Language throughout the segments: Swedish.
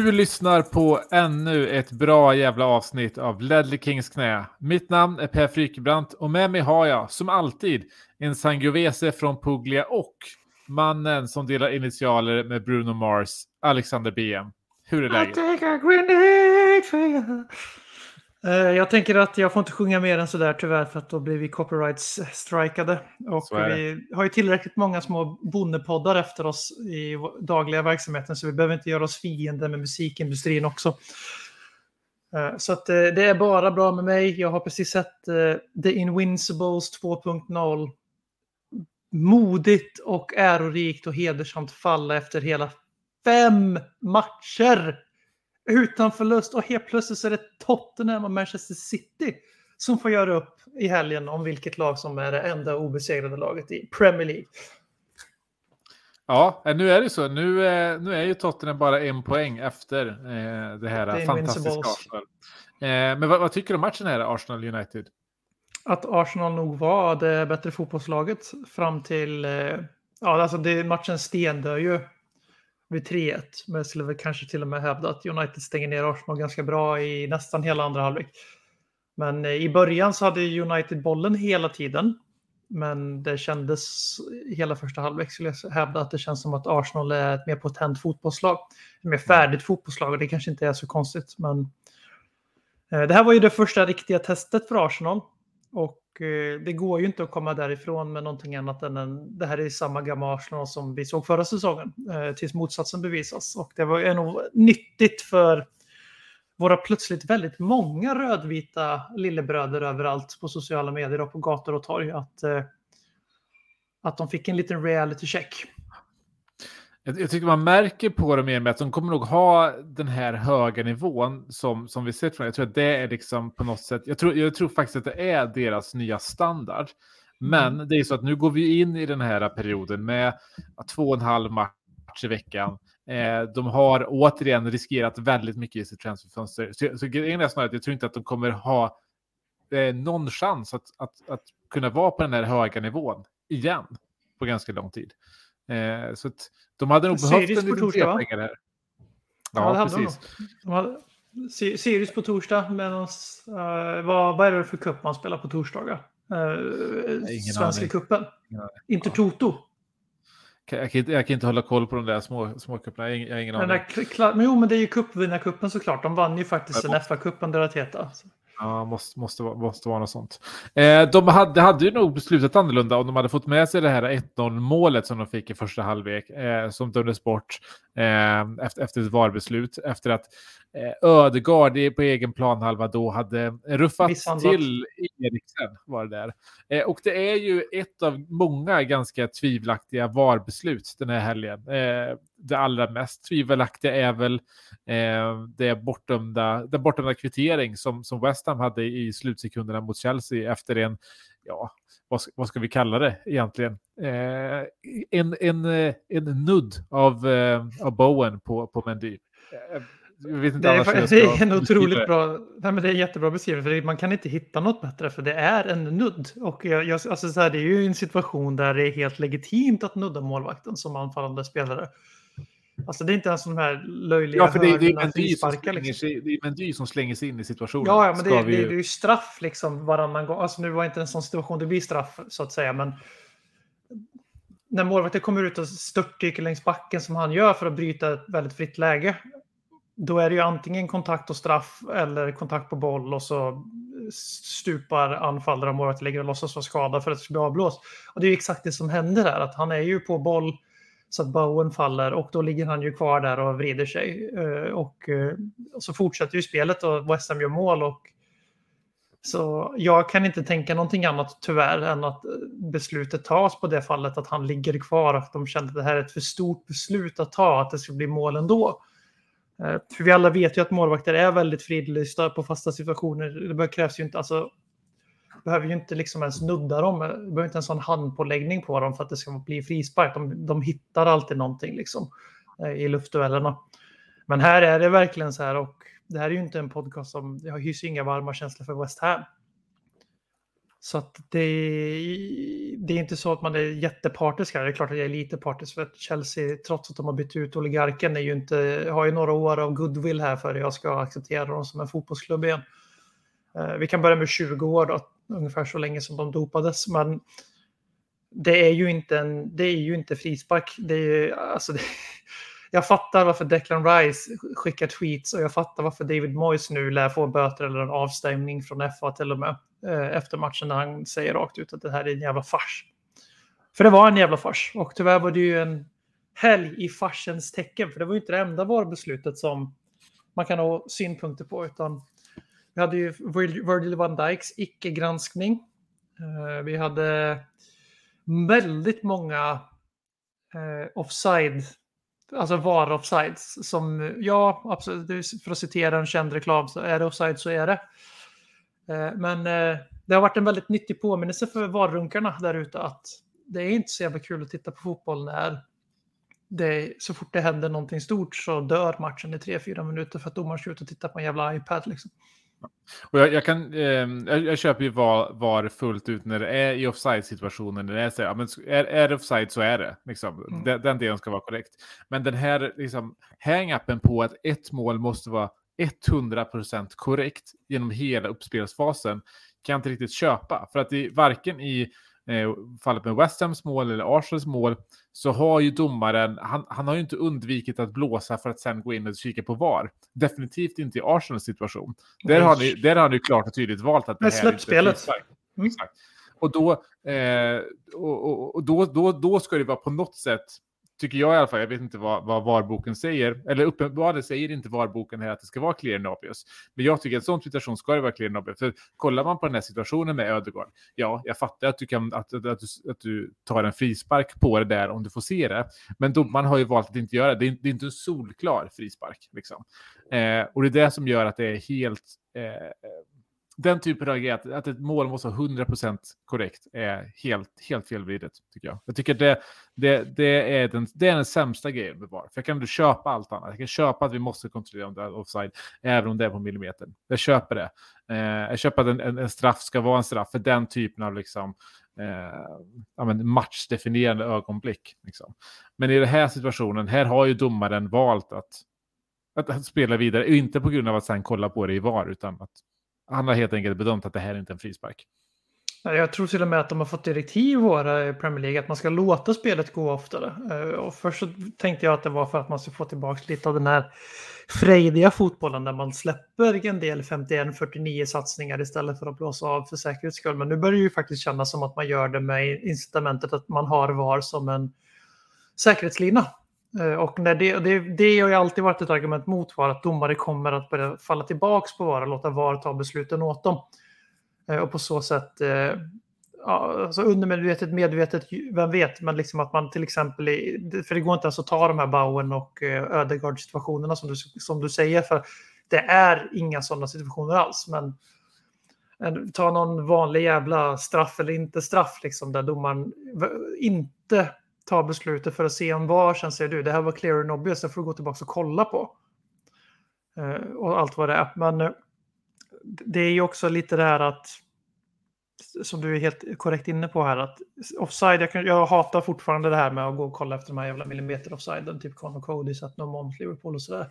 Du lyssnar på ännu ett bra jävla avsnitt av Ledley Kings knä. Mitt namn är Per Frykebrant och med mig har jag, som alltid, en Sangiovese från Puglia och mannen som delar initialer med Bruno Mars, Alexander BM. Hur är läget? Eh, Jag tänker att jag får inte sjunga mer än sådär tyvärr för att då blir vi copyrights-strikade. Och vi har ju tillräckligt många små bondepoddar efter oss i dagliga verksamheten så vi behöver inte göra oss fiender med musikindustrin också. Eh, Så att eh, det är bara bra med mig. Jag har precis sett The Invincibles 2.0 modigt och ärorikt och hedersamt falla efter hela fem matcher utan förlust och helt plötsligt så är det Tottenham och Manchester City som får göra upp i helgen om vilket lag som är det enda obesegrade laget i Premier League. Ja, eh, nu är det så. Nu, eh, nu är ju Tottenham bara en poäng efter eh, det här The fantastiska. Arsenal. Eh, men vad, vad tycker du om matchen här, Arsenal United? Att Arsenal nog var det bättre fotbollslaget fram till... eh, Ja, alltså det, matchen stendör ju vid 3-1. Men jag skulle väl kanske till och med hävda att United stänger ner Arsenal ganska bra i nästan hela andra halvlek. Men eh, i början så hade United bollen hela tiden. Men det kändes hela första halvlek skulle jag hävda att det känns som att Arsenal är ett mer potent fotbollslag. Ett mer färdigt fotbollslag och det kanske inte är så konstigt. Men eh, det här var ju det första riktiga testet för Arsenal. Och Eh, det går ju inte att komma därifrån med någonting annat än en, det här är samma gamla Arsenal som vi såg förra säsongen. Eh, tills motsatsen bevisas. Och det var ju nog nyttigt för våra plötsligt väldigt många rödvita lillebröder överallt på sociala medier och på gator och torg att, eh, att de fick en liten reality check. Jag, jag tycker man märker på dem mer med att de kommer nog ha den här höga nivån som, som vi sett från. Jag tror att det är liksom på något sätt. Jag tror, jag tror faktiskt att det är deras nya standard. Men det är så att nu går vi in i den här perioden med två och en halv match i veckan. Eh, de har återigen riskerat väldigt mycket i sitt transferfönster. Så, så grejen är snarare att jag tror inte att de kommer ha eh, någon chans att, att, att kunna vara på den här höga nivån igen på ganska lång tid. Eh, så de hade nog behövt en på liten trepoängare här. Ja, Ja, precis. De hade Sirius på torsdag, medan uh, vad, vad är det för cup man spelar på torsdagar? Uh, Svenska cupen. Intertoto. Jag kan, inte, jag kan inte hålla koll på de där små, små kupperna. Jag, jag har ingen Den aning. men jo, men det är ju cupvinnarcupen såklart. De vann ju faktiskt Ja. en FA-cupen där heta. Ja, måste, måste, vara- måste vara något sånt. Eh, de hade, hade ju nog beslutat annorlunda om de hade fått med sig det här 1-0 målet som de fick i första halvlek, eh, som dömdes bort eh, efter, efter ett VAR-beslut, efter att eh, Ödegaard i- på egen planhalva då hade ruffat Misshandlat. till Eriksen, var det där. Eh, och det är ju ett av många ganska tvivelaktiga VAR-beslut den här helgen. Eh, det allra mest tvivelaktiga är väl det bortdömda, den bortdömda kvittering som, som West Ham hade i slutsekunderna mot Chelsea efter en, ja, vad, ska- vad ska vi kalla det egentligen? En, en, en nudd av, av Bowen på, på Mendy. Det är, det är en otroligt det. bra, nej, men det är jättebra beskrivning. För det- man kan inte hitta något bättre för det är en nudd. Och jag, jag, alltså så här, det är ju en situation där det är helt legitimt att nudda målvakten som anfallande spelare. Alltså det är inte ens de här löjliga Ja, för det, det är Mendy som, liksom. det som slänger sig in i situationen. Ja, ja, men det, det, vi det ju- är ju straff liksom varannan gång. Alltså nu var inte en sån situation det blir straff så att säga, men när målvakten kommer ut och störtdyker längs backen som han gör för att bryta ett väldigt fritt läge, då är det ju antingen kontakt och straff eller kontakt på boll och så stupar anfallaren och att ligger och låtsas vara skadad för att det ska bli avblåst. Och det är ju exakt det som händer där, att han är ju på boll så att Bowen faller och då ligger han ju kvar där och vrider sig. Eh, och, eh, och så fortsätter ju spelet och West Ham gör mål och Så jag kan inte tänka någonting annat tyvärr än att beslutet tas på det fallet att han ligger kvar och de kände att det här är ett för stort beslut att ta, att det ska bli mål ändå. Eh, för vi alla vet ju att målvakter är väldigt fridlysta på fasta situationer. Det krävs ju inte, alltså, behöver ju inte liksom ens nudda dem. Eh, det behöver inte ens ha en handpåläggning på dem för att det ska bli frispark. De, de hittar alltid någonting liksom eh, i luftduellerna. Men här är det verkligen så här och det här är ju inte en podcast som, jag hyser inga varma känslor för West Ham. Så att det, det är inte så att man är jättepartisk här. Det är klart att jag är lite partisk för att Chelsea, trots att de har bytt ut oligarken, är ju inte, har ju några år av goodwill här för att jag ska acceptera dem som en fotbollsklubb igen. Eh, vi kan börja med 20 år då, ungefär så länge som de dopades. Men det är ju inte en, det är ju inte frispark. Det är ju, alltså det, jag fattar varför Declan Rice skickar tweets och jag fattar varför David Moyes nu lär få böter eller en avstängning från FA till och med eh, efter matchen när han säger rakt ut att det här är en jävla fars. För det var en jävla fars och tyvärr var det ju en helg i farsens tecken för det var ju inte det enda VAR-beslutet som man kan ha synpunkter på utan vi hade ju Virgil van Dijks icke-granskning. Eh, Vi hade väldigt många eh, offside, alltså var offsides som, ja, absolut, för att citera en känd reklam, så är det offside så är det. Eh, men eh, det har varit en väldigt nyttig påminnelse för varrunkarna där ute att det är inte så jävla kul att titta på fotboll när det, så fort det händer någonting stort så dör matchen i 3-4 minuter för att domaren ska ut och titta på en jävla iPad. Liksom. Och jag, jag, kan, eh, jag, jag köper ju VAR, VAR fullt ut när det är i offside-situationen. När det är, så, ja, men är, är det offside så är det. Liksom. Mm. Den, den delen ska vara korrekt. Men den här liksom, hang-upen på att ett mål måste vara 100% korrekt genom hela uppspelsfasen kan jag inte riktigt köpa. För att i, varken i eh, fallet med West Hams mål eller Arsenals mål så har ju domaren, han, han har ju inte undvikit att blåsa för att sen gå in och kika på VAR. Definitivt inte i Arsenals situation. Där har, ni, där har ni klart och tydligt valt att det här släpp inte är frispark. Mm. Exakt. Och, då, eh, och, och, och då, då, då ska det vara på något sätt, tycker jag i alla fall, jag vet inte vad, vad varboken säger, eller uppenbarligen säger inte varboken här att det ska vara clear and obvious. Men jag tycker att en sån situation ska det vara clear and obvious. För kollar man på den här situationen med ödegård, ja, jag fattar att du, kan, att, att, att, du, att du tar en frispark på det där om du får se det. Men domaren har ju valt att inte göra det. Det är, det är inte en solklar frispark. Liksom. Eh, och det är det som gör att det är helt... Eh, den typen av grej, att, att ett mål måste vara 100% korrekt, är helt, helt felvridet, tycker jag. Jag tycker det, det, det, är den, det är den sämsta grejen med VAR. För jag kan ändå köpa allt annat. Jag kan köpa att vi måste kontrollera om det är offside, även om det är på millimetern. Jag köper det. Eh, jag köper att en, en, en straff ska vara en straff för den typen av liksom, eh, men matchdefinierande ögonblick. Liksom. Men i den här situationen, här har ju domaren valt att, att, att spela vidare, inte på grund av att sen kolla på det i VAR, utan att han har helt enkelt bedömt att det här är inte är en frispark. Jag tror till och med att de har fått direktiv våra eh, i Premier League att man ska låta spelet gå oftare. Eh, och först så tänkte jag att det var för att man ska få tillbaka lite av den här frejdiga fotbollen där man släpper en del 51-49 satsningar istället för att blåsa av för säkerhets skull. Men nu börjar det ju faktiskt kännas som att man gör det med incitamentet att man har VAR som en säkerhetslina. Eh, och när det, det, det har ju alltid varit ett argument mot VAR, att domare kommer att börja falla tillbaka på VAR och låta VAR ta besluten åt dem. Eh, och på så sätt, eh, ja, alltså undermedvetet, medvetet, vem vet, men liksom att man till exempel, för det går inte ens att ta de här Bowen och Ödegaard situationerna som du, som du säger, för det är inga sådana situationer alls. Men en- ta någon vanlig jävla straff eller inte straff, liksom, där domaren inte tar beslutet för att se om var, sen säger du, det här var clear and obvious, det får du gå tillbaka och kolla på. Eh, och allt vad det är. Men eh, det är ju också lite det här att, som du är helt korrekt inne på här, att offside, jag, kan, jag hatar fortfarande det här med att gå och kolla efter de här jävla millimeter offsiden, typ Conor Cody, satt någon mot Liverpool och sådär.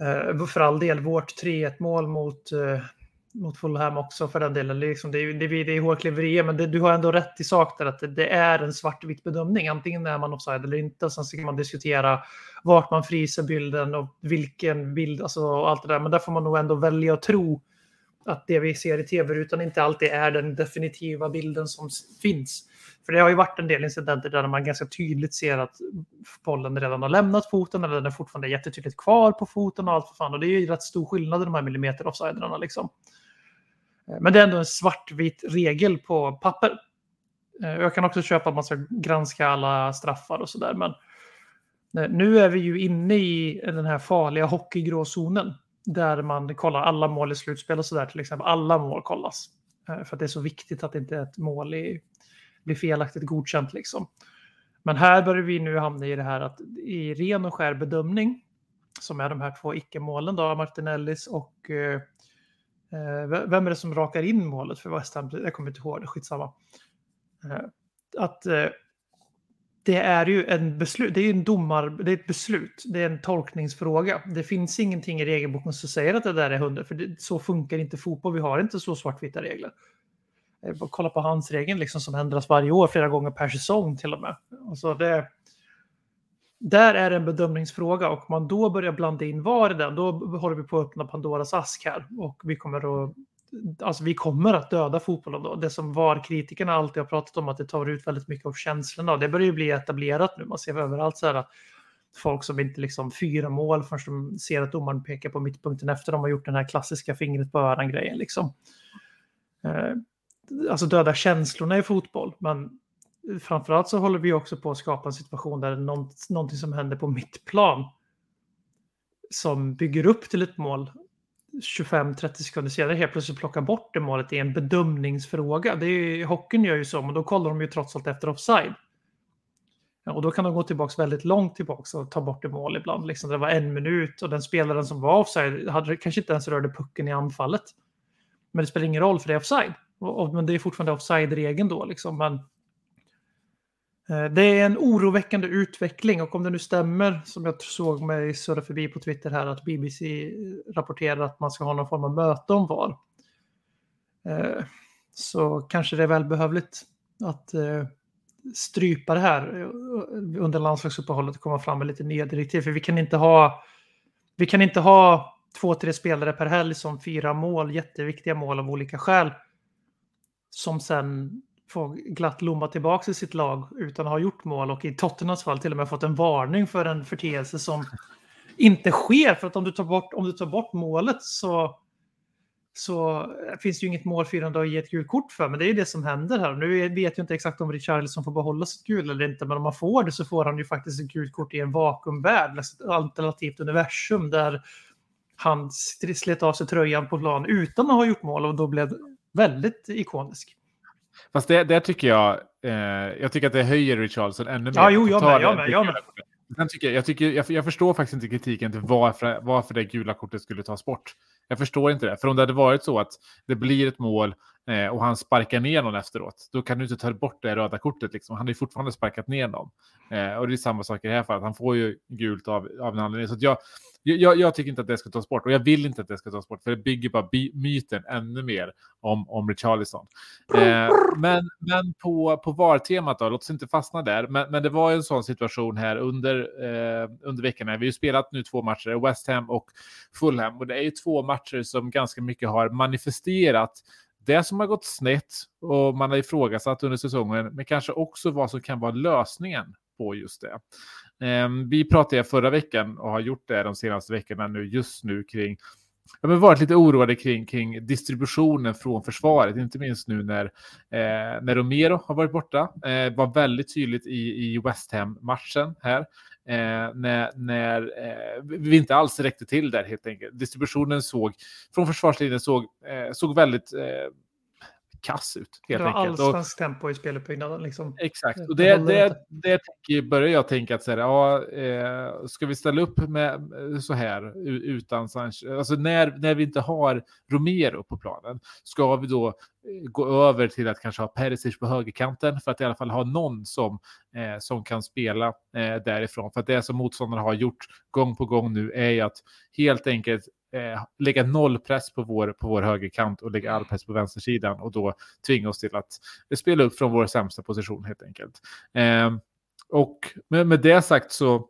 Eh, för all del, vårt 3-1 mål mot, mot Fulham också för den delen. Det är, liksom, det är, det är, det är hårklyverier, men det, du har ändå rätt i sak där att det, det är en svartvit bedömning. Antingen är man offside eller inte. Och sen så kan man diskutera vart man fryser bilden och vilken bild, alltså och allt det där. Men där får man nog ändå välja att tro att det vi ser i tv-rutan inte alltid är den definitiva bilden som finns. För det har ju varit en del incidenter där man ganska tydligt ser att bollen redan har lämnat foten eller den är fortfarande jättetydligt kvar på foten och allt för fan. Och det är ju rätt stor skillnad i de här millimeter offsiderna liksom. Eh, men det är ändå en svartvit regel på papper. Eh, jag kan också köpa att man ska granska alla straffar och sådär. Men eh, nu är vi ju inne i den här farliga hockeygråzonen. Där man kollar alla mål i slutspel och sådär. Till exempel alla mål kollas. För att det är så viktigt att inte ett mål i, blir felaktigt godkänt. Liksom. Men här börjar vi nu hamna i det här att i ren och skär bedömning. Som är de här två icke-målen då, Martinellis och Eh, vem är det som rakar in målet för West Ham? Jag kommer inte ihåg det, skitsamma. Eh, att eh, det är ju en beslut, det är ju en domar, det är ett beslut, det är en tolkningsfråga. Det finns ingenting i regelboken som säger att det där är hundra, för det, så funkar inte fotboll. Vi har inte så svartvita regler. Eh, kolla på hans regeln liksom som ändras varje år, flera gånger per säsong till och med. Alltså det, där är det en bedömningsfråga och om man då börjar blanda in VAR i den, då håller vi på att öppna Pandoras ask här och vi kommer att Alltså vi kommer att döda fotbollen då. Det som VAR-kritikerna alltid har pratat om att det tar ut väldigt mycket av känslorna och det börjar ju bli etablerat nu. Man ser överallt så här att folk som inte liksom fyra mål förrän de ser att domaren pekar på mittpunkten efter de har gjort den här klassiska fingret på öran-grejen liksom. Eh, alltså döda känslorna i fotboll, men framförallt så håller vi också på att skapa en situation där det är nånt, någonting som händer på mittplan som bygger upp till ett mål 25-30 sekunder senare helt plötsligt plockar bort det målet i en bedömningsfråga. Det är ju, hockeyn gör ju så, men då kollar de ju trots allt efter offside. Ja, och då kan de gå tillbaka väldigt långt tillbaka och ta bort det mål ibland. Liksom, det var en minut och den spelaren som var offside hade, kanske inte ens rörde pucken i anfallet. Men det spelar ingen roll för det är offside. Och, och, men det är fortfarande offside-regeln då. Liksom. Men, Eh, det är en oroväckande utveckling och om det nu stämmer som jag såg mig surra förbi på Twitter här att BBC rapporterar att man ska ha någon form av möte om VAR. Eh, så kanske det är välbehövligt att eh, strypa det här under landslagsuppehållet och komma fram med lite nya direktiv. För vi kan inte ha, vi kan inte ha två, tre spelare per helg som fyra mål, jätteviktiga mål av olika skäl. Som sen får glatt lomma tillbaka i sitt lag utan att ha gjort mål och i Tottenhams fall till och med fått en varning för en förteelse som inte sker. För att om du tar bort, om du tar bort målet så, så finns det ju inget målfirande att ge ett gult kort för. Men det är ju det som händer här. Nu vet jag inte exakt om Richarlison får behålla sitt gul eller inte. Men om man får det så får han ju faktiskt ett gult kort i en vakuumvärld. Ett alternativt universum där han slet av sig tröjan på plan utan att ha gjort mål och då blev väldigt ikonisk. Fast det, det tycker jag, eh, jag tycker att det höjer Richarlison ännu mer. Ja, jo, jag med, jag med, jag med. Sen tycker jag, jag, tycker, jag, jag förstår faktiskt inte kritiken till varför, varför det gula kortet skulle tas bort. Jag förstår inte det. För om det hade varit så att det blir ett mål eh, och han sparkar ner någon efteråt, då kan du inte ta bort det röda kortet. Liksom. Han har ju fortfarande sparkat ner någon. Eh, och det är samma sak i det här fallet. Han får ju gult av, av en anledning. Så att jag, jag, jag tycker inte att det ska tas bort och jag vill inte att det ska tas bort för det bygger bara by, myten ännu mer om, om Richarlison. Eh, men men på, på VAR-temat då, låt oss inte fastna där. Men, men det var ju en sån situation här under, eh, under veckan. Vi har ju spelat nu två matcher, West Ham och Fulham. Och det är ju två matcher som ganska mycket har manifesterat det som har gått snett och man har ifrågasatt under säsongen, men kanske också vad som kan vara lösningen på just det. Ehm, vi pratade förra veckan och har gjort det de senaste veckorna nu just nu kring Ja, men varit lite oroade kring, kring distributionen från försvaret, inte minst nu när, eh, när Romero har varit borta. Eh, var väldigt tydligt i, i West Ham-matchen här. Eh, när när eh, vi inte alls räckte till där helt enkelt. Distributionen såg, från försvarslinjen såg, eh, såg väldigt eh, kass ut Det helt var enkelt. Allsvensk tempo i speluppbyggnaden. Liksom. Exakt, Det och det, det, det tänker- börjar jag tänka att så här, ja, eh, ska vi ställa upp med eh, så här utan Sanchez? Alltså när, när vi inte har Romero på planen, ska vi då eh, gå över till att kanske ha Perisic på högerkanten för att i alla fall ha någon som, eh, som kan spela eh, därifrån? För att det som motståndarna har gjort gång på gång nu är ju att helt enkelt eh, lägga noll press på vår, på vår högerkant och lägga all press på vänstersidan och då tvinga oss till att spela upp från vår sämsta position helt enkelt. Eh, och med, med det sagt så,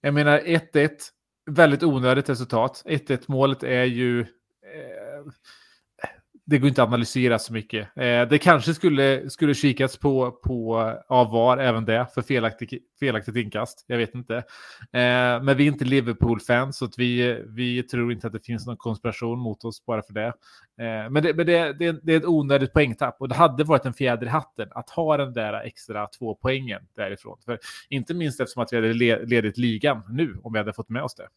jag menar 1-1, väldigt onödigt resultat. 1-1 målet är ju, eh, det går inte att analysera så mycket. Eh, det kanske skulle, skulle kikats på, på av VAR, även det, för felaktig, felaktigt inkast. Jag vet inte. Eh, men vi är inte Liverpool-fans, så att vi, vi tror inte att det finns någon konspiration mot oss bara för det. Eh, men det, men det, det, det är ett onödigt poängtapp och det hade varit en fjäder i hatten att ha den där extra två poängen därifrån. För, inte minst eftersom att vi hade ledigt ledit ligan nu, om vi hade fått med oss det.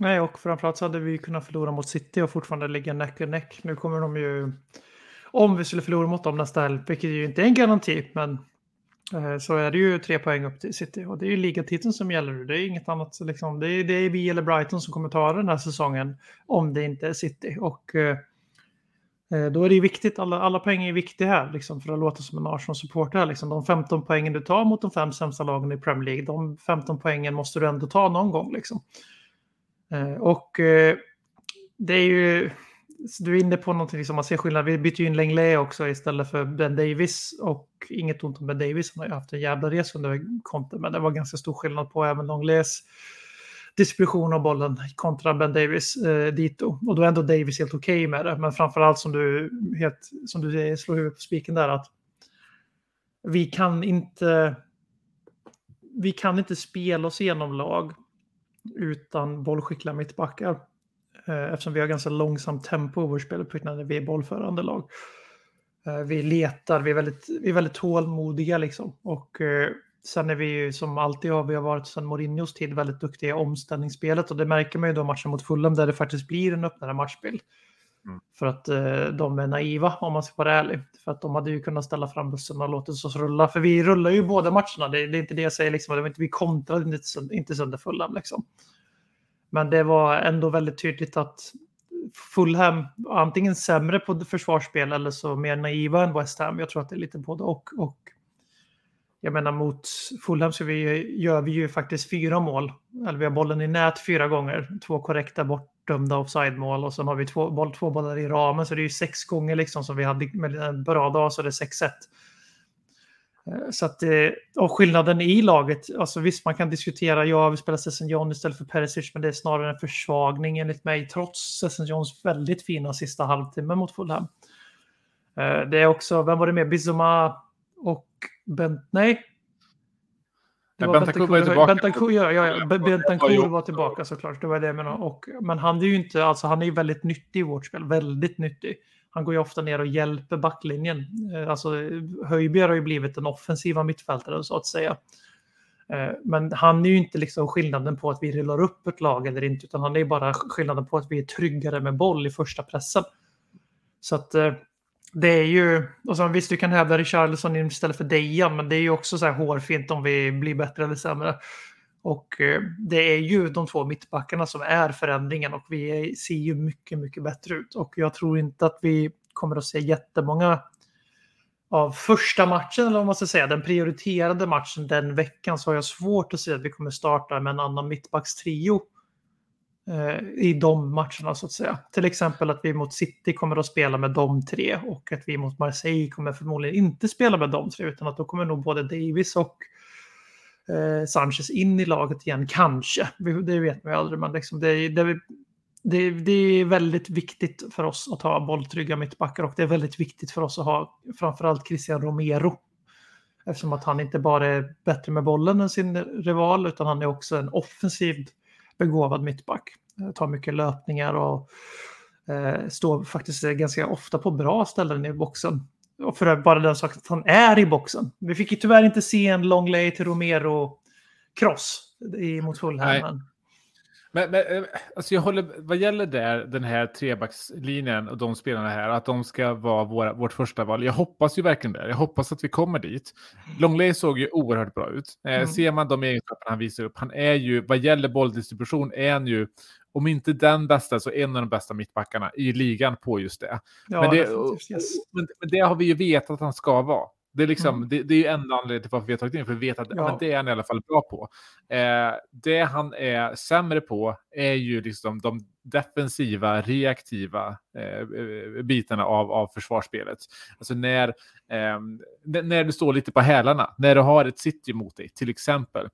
Nej, och framförallt så hade vi kunnat förlora mot City och fortfarande ligga neck och neck. Nu kommer de ju, om vi skulle förlora mot dem nästa helg, vilket ju inte är en garanti, men eh, så är det ju tre poäng upp till City och det är ju ligatiteln som gäller. Det är inget annat. så Liksom. Det, är, det är vi eller Brighton som kommer ta den här säsongen om det inte är City. Och eh, eh då är det ju viktigt, alla, alla poäng är viktiga här, liksom, för att låta som en Arsenal-supporter. Liksom. De 15 poängen du tar mot de fem sämsta lagen i Premier League, de 15 poängen måste du ändå ta någon gång. Liksom. Eh, och eh, det är ju, du är inne på någonting som man ser skillnad. Vi bytte ju in Lenglet också istället för Ben Davis och inget ont om Ben Davis. Han har ju haft en jävla resa under konten, men det var ganska stor skillnad på även Longlets distribution av bollen kontra Ben Davis eh, dito. Och då är ändå Davis helt okej med det. Men framförallt som du, helt, som du slår huvudet på spiken där att vi kan inte vi kan inte spela oss igenom lag utan bollskickliga mittbackar. Eh, eftersom vi har ganska långsamt tempo i vår speluppbyggnad när vi är bollförande lag. Eh, vi letar, vi är väldigt, vi är väldigt tålmodiga liksom. Och eh, sen är vi ju som alltid har vi har varit sedan Mourinhos tid väldigt duktiga i omställningsspelet och det märker man ju då matchen mot Fulham där det faktiskt blir en öppnare matchbild. Mm. För att eh, de är naiva om man ska vara ärlig. För att de hade ju kunnat ställa fram bussen och låtit oss rulla. För vi rullar ju båda matcherna. Det, det är inte det jag säger liksom. Det var inte, vi kontrade inte, inte sönder Fulham liksom. Men det var ändå väldigt tydligt att Fulham antingen sämre på försvarsspel eller så mer naiva än West Ham. Jag tror att det är lite både och. och jag menar mot Fulham så vi, gör vi ju faktiskt fyra mål. Eller vi har bollen i nät fyra gånger. Två korrekta bortdömda offside-mål och sen har vi två, boll, två bollar i ramen. Så det är ju sex gånger liksom som vi hade med en bra dag så det är 6-1. Eh, så att, eh, och skillnaden i laget, alltså visst man kan diskutera, ja vi spelar Sesson John istället för Perisic, men det är snarare en försvagning enligt mig, trots Sesson Johns väldigt fina sista halvtimme mot Fulham. Eh, det är också, vem var det med, Bizuma och Bent, nej? Det var Bentancur var tillbaka. Bentancur, ja, ja, Bentancur var tillbaka såklart, det var det jag menade. Och, men han är ju inte, alltså han är ju väldigt nyttig i vårt spel, väldigt nyttig. Han går ju ofta ner och hjälper backlinjen. Eh, Alltså Höjbjerg har ju blivit den offensiva mittfältaren så att säga. Eh, Men han är ju inte liksom skillnaden på att vi rullar upp ett lag eller inte, utan han är ju bara skillnaden på att vi är tryggare med boll i första pressen. Så att eh, det är ju, och sen visst du kan hävda Richarlison istället för Dejan, men det är ju också så här hårfint om vi blir bättre eller sämre. Och eh, det är ju de två mittbackarna som är förändringen och vi är, ser ju mycket, mycket bättre ut. Och jag tror inte att vi kommer att se jättemånga av första matchen, eller vad man ska säga, den prioriterade matchen den veckan, så har jag svårt att se att vi kommer starta med en annan mittbackstrio Eh, i de matcherna så att säga. Till exempel att vi mot City kommer att spela med de tre och att vi mot Marseille kommer förmodligen inte spela med de tre utan att då kommer nog både Davis och eh, Sanchez in i laget igen, kanske. Det vet man ju aldrig, men liksom det, det, det, det är väldigt viktigt för oss att ha bolltrygga mittbackar och det är väldigt viktigt för oss att ha framförallt Christian Romero. Eftersom att han inte bara är bättre med bollen än sin rival utan han är också en offensivt begåvad mittback. Eh, Tar mycket löpningar och eh, står faktiskt ganska ofta på bra ställen i boxen. Och för bara den saken att han är i boxen. Vi fick ju tyvärr inte se en long lay till Romero cross i mot Fulham. Men- Men, eh, alltså jag håller, vad gäller där, den här trebackslinjen och de spelarna här, att de ska vara våra, vårt första val. Jag hoppas ju verkligen det. Jag hoppas att vi kommer dit. Longley såg ju oerhört bra ut. Eh, Mm. Ser man de egenskaperna han visar upp, han är ju, vad gäller bolldistribution, är han ju, om inte den bästa, så en av de bästa mittbackarna i ligan på just det. Ja, men, det yes. men, men det har vi ju vetat att han ska vara. Det är, liksom, Mm. det, det är ju enda anledningen till varför vi har tagit in, för vi vet att ja. Det är han i alla fall bra på. Eh, det han är sämre på är ju liksom de defensiva, reaktiva eh, bitarna av, av försvarsspelet. Alltså när, eh, när du står lite på hälarna, när du har ett city mot dig till exempel.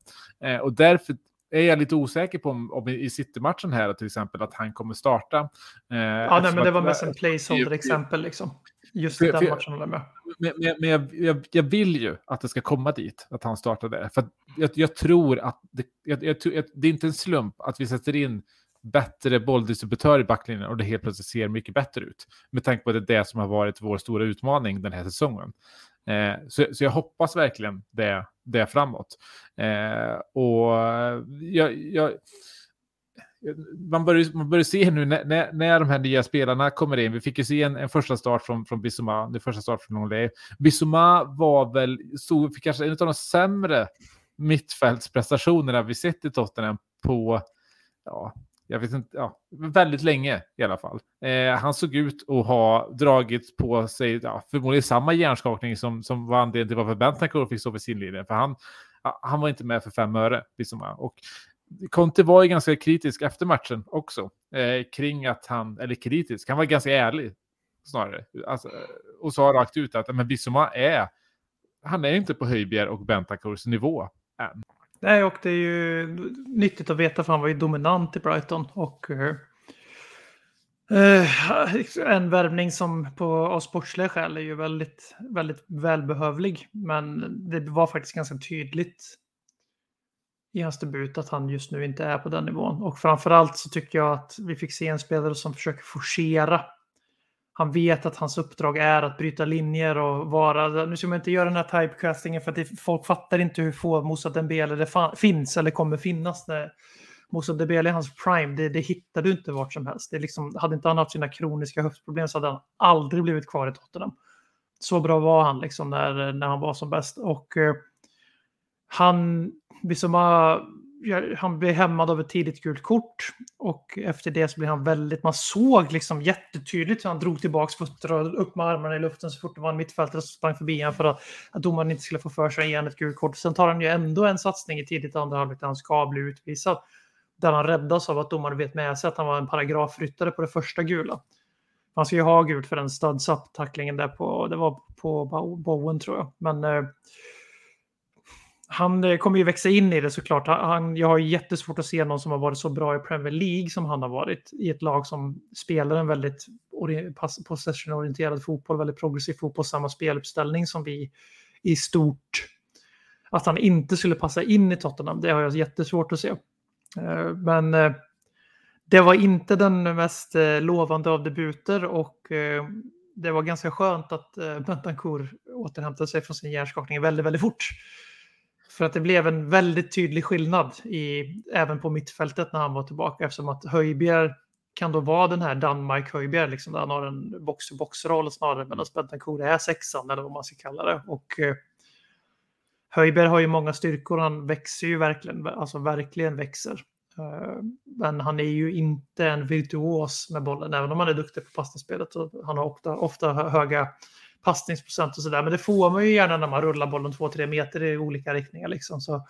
Eh, och därför är jag lite osäker på om, om i City-matchen här till exempel att han kommer starta. Eh, Ja, nej, men det var mest en placeholder-exempel liksom. Just För- den för- matchen håller jag med. Men, men, men jag, jag, jag vill ju att det ska komma dit, att han startar där. För jag, jag tror att det, det är inte en slump att vi sätter in bättre bolldistributör i backlinjen och det helt plötsligt ser mycket bättre ut. Med tanke på att det är det som har varit vår stora utmaning den här säsongen. Eh, så, så jag hoppas verkligen det, det framåt. Eh, och jag, jag, man börjar, man börjar se nu när, när, när de här nya spelarna kommer in. Vi fick ju se en, en första start från, från Bissouma, det första start från Olé. Bissouma var väl, så, fick kanske en av de sämre mittfältsprestationerna vi sett i Tottenham på, ja, jag vet inte, ja, väldigt länge i alla fall. Eh, han såg ut att ha dragit på sig, ja, förmodligen samma hjärnskakning som, som var anledningen till varför Bentancur fick stå vid sin linje. För han, han var inte med för fem öre, Bissouma. Och Conte var ju ganska kritisk efter matchen också. Eh, kring att han, eller kritisk, han var ganska ärlig snarare. Alltså, och sa rakt ut att men Bissoma är, han är inte på Höjbjer och Bentancurs nivå än. Nej, och det är ju nyttigt att veta för han var ju dominant i Brighton. Och eh, eh en värvning som på av sportsliga skäl är ju väldigt, väldigt välbehövlig. Men det var faktiskt ganska tydligt i hans debut att han just nu inte är på den nivån. Och framförallt så tycker jag att vi fick se en spelare som försöker forcera. Han vet att hans uppdrag är att bryta linjer och vara... Nu ska man inte göra den här typecastingen för att det, folk fattar inte hur få Moussa Dembele det finns eller kommer finnas. När Moussa Dembele i hans prime, det, det hittar du inte vart som helst. Det liksom, hade inte han haft sina kroniska höftproblem så hade han aldrig blivit kvar i Tottenham. Så bra var han liksom när, när han var som bäst. Och eh, han, Bissoma, han blir hämmad av ett tidigt gult kort och efter det så blir han väldigt, man såg liksom jättetydligt hur han drog tillbaks fötter och upp med armarna i luften så fort det var en mittfältare som sprang förbi honom för att, att domaren inte skulle få för sig igen ett gult kort. Sen tar han ju ändå en satsning i tidigt andra halvlek där han ska bli utvisad. Där han räddas av att domaren vet med sig att han var en paragrafryttare på det första gula. Han ska ju ha gult för den studs up-tacklingen där på, det var på Bowen tror jag. Men eh, han eh, kommer ju växa in i det såklart. Han, jag har jättesvårt att se någon som har varit så bra i Premier League som han har varit i ett lag som spelar en väldigt possessionorienterad possession-orienterad fotboll, väldigt progressiv fotboll, samma speluppställning som vi i stort. Att han inte skulle passa in i Tottenham, det har jag jättesvårt att se. Eh, men eh, det var inte den mest lovande av debuter och det var ganska skönt att Bentancourt återhämtade sig från sin hjärnskakning väldigt, väldigt fort. För att det blev en väldigt tydlig skillnad i, även på mittfältet när han var tillbaka eftersom att Höjbjer kan då vara den här Danmark Höjbjer, liksom, där han har en box-to-box-roll snarare medan Bentancur är sexan eller vad man ska kalla det. Och eh, Höjbjer har ju många styrkor, han växer ju verkligen, alltså verkligen växer. Eh, Men han är ju inte en virtuos med bollen, även om han är duktig på passningsspelet. Han har ofta, ofta hö- höga passningsprocent och sådär. Men det får man ju gärna när man rullar bollen 2-3 meter i olika riktningar. Liksom. Så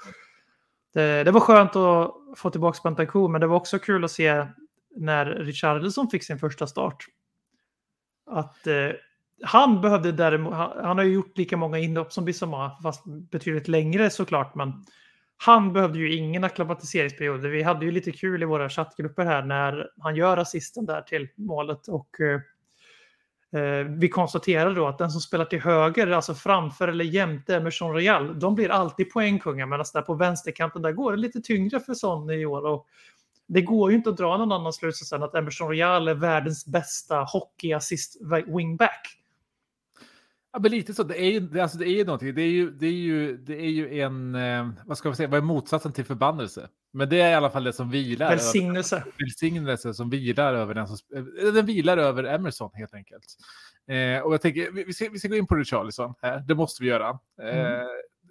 det, det var skönt att få tillbaka Bentancur, men det var också kul att se när Richarlison fick sin första start. Att eh, han behövde däremot, han, han har ju gjort lika många inhopp som Bissoma, fast betydligt längre såklart, men han behövde ju ingen acklimatiseringsperiod. Vi hade ju lite kul i våra chattgrupper här när han gör assisten där till målet och eh, Eh, vi konstaterar då att den som spelar till höger, alltså framför eller jämte Emerson Royal, de blir alltid poängkungar medan där på vänsterkanten där går det lite tyngre för Son i år. Och det går ju inte att dra någon annan slutsats än att Emerson Royal är världens bästa hockeyassist wingback. Ja, men lite så. Det är ju, det, alltså, det är ju någonting. Det är ju, det är ju, det är ju en, eh, vad ska vi säga, vad är motsatsen till förbannelse? Men det är i alla fall det som vilar. över- Välsignelse. välsignelse som vilar över den som, eh, den vilar över Emerson helt enkelt. Eh, och jag tänker, vi, vi, ska, vi ska gå in på Richarlison här, det måste vi göra. Eh,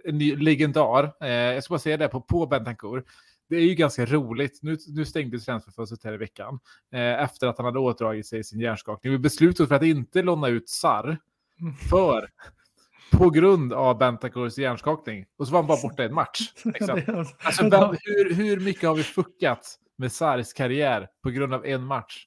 En ny legendar, eh, jag ska bara säga det på, på Bentancur. Det är ju ganska roligt. Nu, nu stängdes transferfönstret här i veckan. Eh, efter att han hade återdragit sig sin hjärnskakning. Vi beslutade för att inte låna ut Sar. För, på grund av Bentancurs hjärnskakning. Och så var han bara borta i en match. Liksom. Alltså, vem, hur, hur mycket har vi fuckat med Sars karriär på grund av en match?